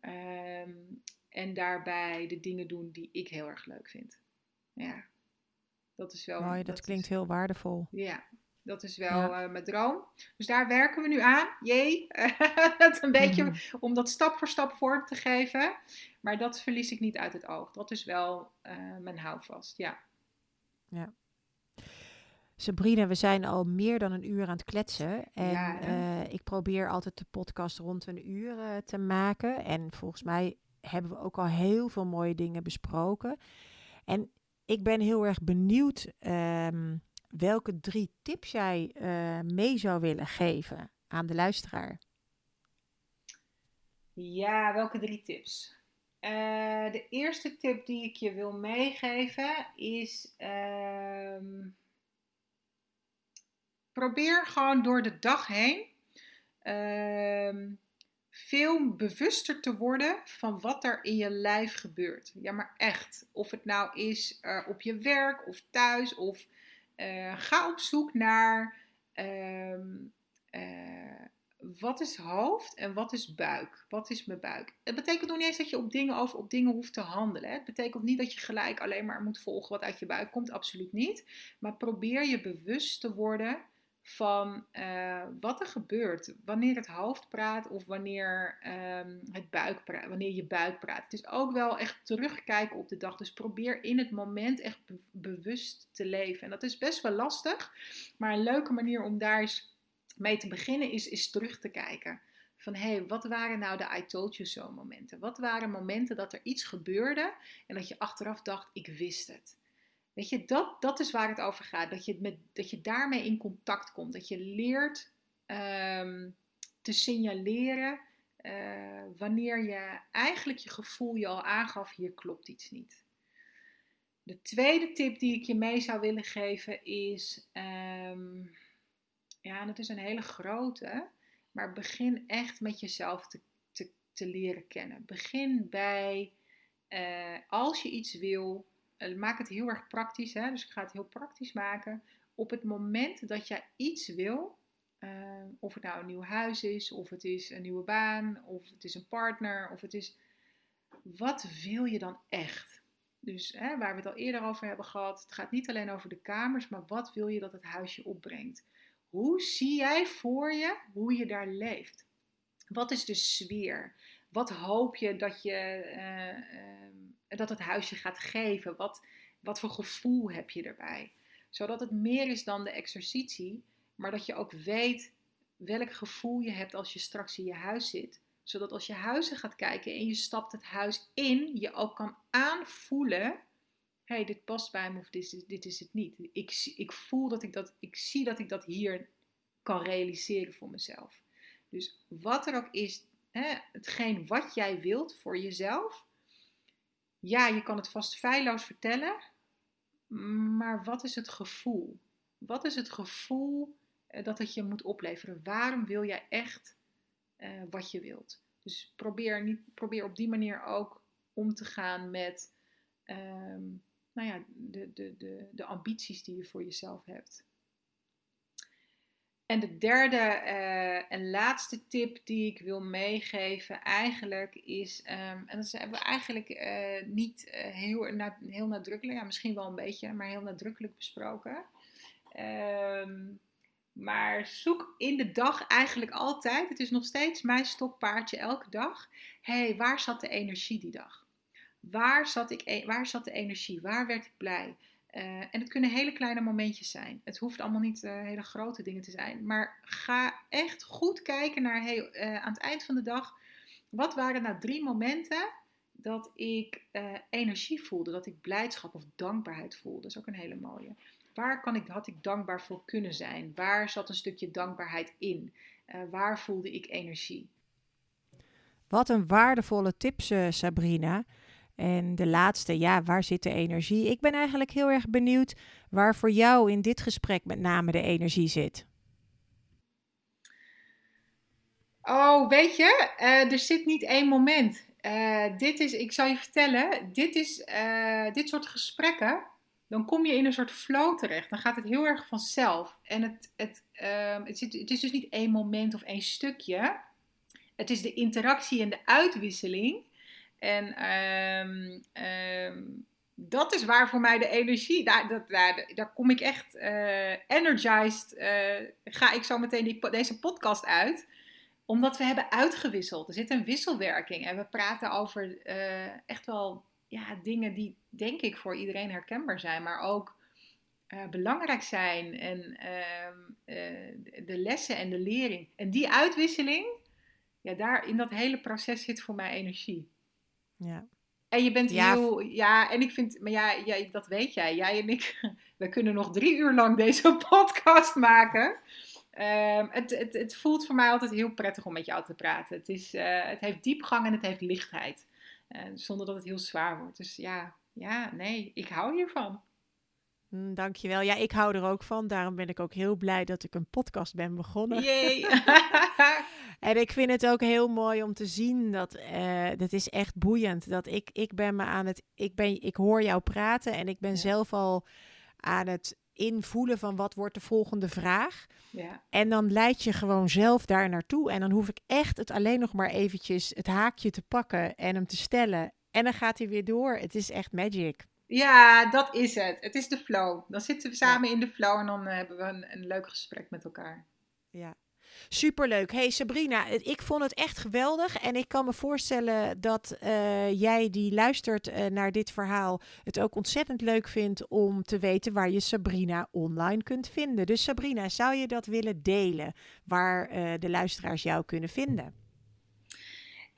Ehm, en daarbij de dingen doen die ik heel erg leuk vind. Ja, dat is wel. Mooi, dat, klinkt heel waardevol. Ja, dat is wel eh, mijn droom. Dus daar werken we nu aan. Jee, dat een beetje mhm. om dat stap voor stap vorm te geven. Maar dat verlies ik niet uit het oog. Dat is wel uh, mijn houvast, ja. Ja. Sabrina, we zijn al meer dan een uur aan het kletsen. En ja, uh, ik probeer altijd de podcast rond een uur te maken. En volgens mij hebben we ook al heel veel mooie dingen besproken. En ik ben heel erg benieuwd ehm, welke drie tips jij uh, mee zou willen geven aan de luisteraar. Ja, welke drie tips? Uh, de eerste tip die ik je wil meegeven is: um, probeer gewoon door de dag heen um, veel bewuster te worden van wat er in je lijf gebeurt. Ja, maar echt. Of het nou is uh, op je werk of thuis. Of uh, ga op zoek naar um, uh, wat is hoofd en wat is buik. Wat is mijn buik? Het betekent nog niet eens dat je op dingen, over, op dingen hoeft te handelen. Hè? Het betekent niet dat je gelijk alleen maar moet volgen wat uit je buik komt. Absoluut niet. Maar probeer je bewust te worden van uh, wat er gebeurt wanneer het hoofd praat of wanneer, um, het buik praat, wanneer je buik praat. Het is ook wel echt terugkijken op de dag. Dus probeer in het moment echt bewust te leven. En dat is best wel lastig, maar een leuke manier om daar eens mee te beginnen is, is terug te kijken. Van hé, hey, wat waren nou de I told you so momenten? Wat waren momenten dat er iets gebeurde en dat je achteraf dacht, ik wist het. Weet je, dat, dat is waar het over gaat. Dat je, met, dat je daarmee in contact komt. Dat je leert um, te signaleren uh, wanneer je eigenlijk je gevoel je al aangaf, hier klopt iets niet. De tweede tip die ik je mee zou willen geven is, um, ja, dat is een hele grote, maar begin echt met jezelf te, te, te leren kennen. Begin bij, uh, als je iets wil, maak het heel erg praktisch, hè? dus ik ga het heel praktisch maken. Op het moment dat jij iets wil, uh, of het nou een nieuw huis is, of het is een nieuwe baan, of het is een partner, of het is. Wat wil je dan echt? Dus hè, waar we het al eerder over hebben gehad, het gaat niet alleen over de kamers, maar wat wil je dat het huisje opbrengt? Hoe zie jij voor je hoe je daar leeft? Wat is de sfeer? Wat hoop je dat je. Uh, dat het huisje gaat geven? Wat, wat voor gevoel heb je erbij? Zodat het meer is dan de exercitie, maar dat je ook weet welk gevoel je hebt als je straks in je huis zit. Zodat als je huizen gaat kijken en je stapt het huis in, je ook kan aanvoelen: hé, hey, dit past bij me of dit is, dit is het niet. Ik, ik voel dat ik dat, ik zie dat ik dat hier kan realiseren voor mezelf. Dus wat er ook is, hè, hetgeen wat jij wilt voor jezelf, ja, je kan het vast feilloos vertellen, maar wat is het gevoel? Wat is het gevoel eh, dat het je moet opleveren? Waarom wil jij echt uh, wat je wilt? Dus probeer, niet, probeer op die manier ook om te gaan met um, nou ja, de, de, de, de ambities die je voor jezelf hebt. En de derde uh, en laatste tip die ik wil meegeven eigenlijk is, um, en dat hebben we eigenlijk uh, niet uh, heel, heel nadrukkelijk, ja, misschien wel een beetje, maar heel nadrukkelijk besproken. Um, maar zoek in de dag eigenlijk altijd, het is nog steeds mijn stokpaardje elke dag, hé, hey, waar zat de energie die dag? Waar zat, ik, e-, waar zat de energie? Waar werd ik blij? Uh, en het kunnen hele kleine momentjes zijn. Het hoeft allemaal niet uh, hele grote dingen te zijn. Maar ga echt goed kijken naar hey, uh, aan het eind van de dag. Wat waren nou drie momenten dat ik energie voelde? Dat ik blijdschap of dankbaarheid voelde? Dat is ook een hele mooie. Waar kan ik, had ik dankbaar voor kunnen zijn? Waar zat een stukje dankbaarheid in? waar voelde ik energie? Wat een waardevolle tips, Sabrina. En de laatste, ja, waar zit de energie? Ik ben eigenlijk heel erg benieuwd waar voor jou in dit gesprek met name de energie zit. Oh, weet je, uh, er zit niet één moment. Uh, dit is, ik zal je vertellen, dit is, uh, dit soort gesprekken, dan kom je in een soort flow terecht. Dan gaat het heel erg vanzelf. En het, het, ehm, het, zit, het is dus niet één moment of één stukje. Het is de interactie en de uitwisseling en ehm, ehm, dat is waar voor mij de energie, daar, dat, daar, daar kom ik echt uh, energized, uh, ga ik zo meteen die, deze podcast uit. Omdat we hebben uitgewisseld. Er zit een wisselwerking en we praten over uh, echt wel ja, dingen die denk ik voor iedereen herkenbaar zijn. Maar ook belangrijk zijn en ehm, de lessen en de lering. En die uitwisseling, ja, daar in dat hele proces zit voor mij energie. Ja. En je bent ja. heel, ja, en ik vind, maar ja, jij, dat weet jij, jij en ik, we kunnen nog drie uur lang deze podcast maken. Um, het, het, het voelt voor mij altijd heel prettig om met jou te praten. Het, is, uh, het heeft diepgang en het heeft lichtheid. Uh, zonder dat het heel zwaar wordt. Dus ja, ja, nee, ik hou hiervan. Mm, dankjewel. Ja, ik hou er ook van. Daarom ben ik ook heel blij dat ik een podcast ben begonnen. Jee. en ik vind het ook heel mooi om te zien dat uh, dat is echt boeiend. Dat ik, ik ben me aan het, ik ben, ik hoor jou praten en ik ben zelf al aan het invoelen van wat wordt de volgende vraag. Ja. En dan leid je gewoon zelf daar naartoe. En dan hoef ik echt het alleen nog maar eventjes het haakje te pakken en hem te stellen. En dan gaat hij weer door. Het is echt magic. Ja, dat is het. Het is de flow. Dan zitten we samen in de flow en dan hebben we een, een leuk gesprek met elkaar. Ja. Superleuk. Hey Sabrina, ik vond het echt geweldig. En ik kan me voorstellen dat uh, jij die luistert uh, naar dit verhaal het ook ontzettend leuk vindt om te weten waar je Sabrina online kunt vinden. Dus Sabrina, zou je dat willen delen waar de luisteraars jou kunnen vinden?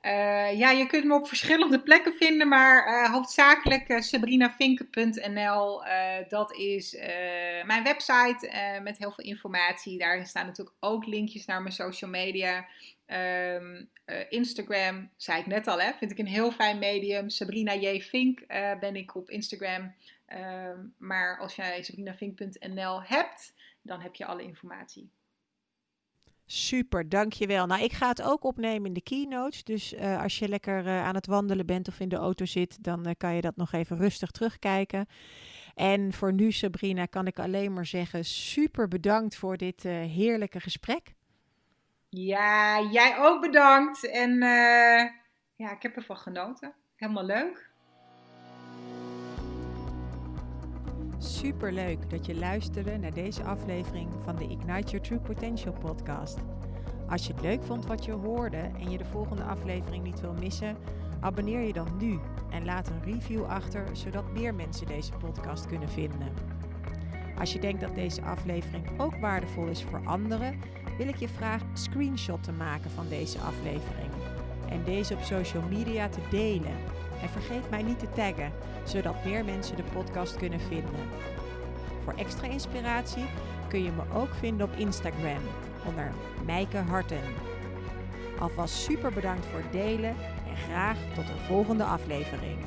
Uh, ja, je kunt me op verschillende plekken vinden, maar uh, hoofdzakelijk uh, sabrinavinken.nl. dat is mijn website met heel veel informatie. Daarin staan natuurlijk ook linkjes naar mijn social media. Um, Instagram, zei ik net al, hè, vind ik een heel fijn medium. Sabrina J. Vink ben ik op Instagram. Ehm, maar als jij sabrinavink.nl hebt, dan heb je alle informatie. Super, dankjewel. Nou, ik ga het ook opnemen in de keynotes. Dus uh, als je lekker uh, aan het wandelen bent of in de auto zit, dan uh, kan je dat nog even rustig terugkijken. En voor nu, Sabrina, kan ik alleen maar zeggen: super bedankt voor dit heerlijke gesprek. Ja, jij ook bedankt. En ja, ik heb ervan genoten. Helemaal leuk. Super leuk dat je luisterde naar deze aflevering van de Ignite Your True Potential podcast. Als je het leuk vond wat je hoorde en je de volgende aflevering niet wil missen, abonneer je dan nu en laat een review achter zodat meer mensen deze podcast kunnen vinden. Als je denkt dat deze aflevering ook waardevol is voor anderen, wil ik je vragen een screenshot te maken van deze aflevering en deze op social media te delen en vergeet mij niet te taggen, zodat meer mensen de podcast kunnen vinden. Voor extra inspiratie kun je me ook vinden op Instagram onder Mijke Harten. Alvast super bedankt voor het delen en graag tot een volgende aflevering.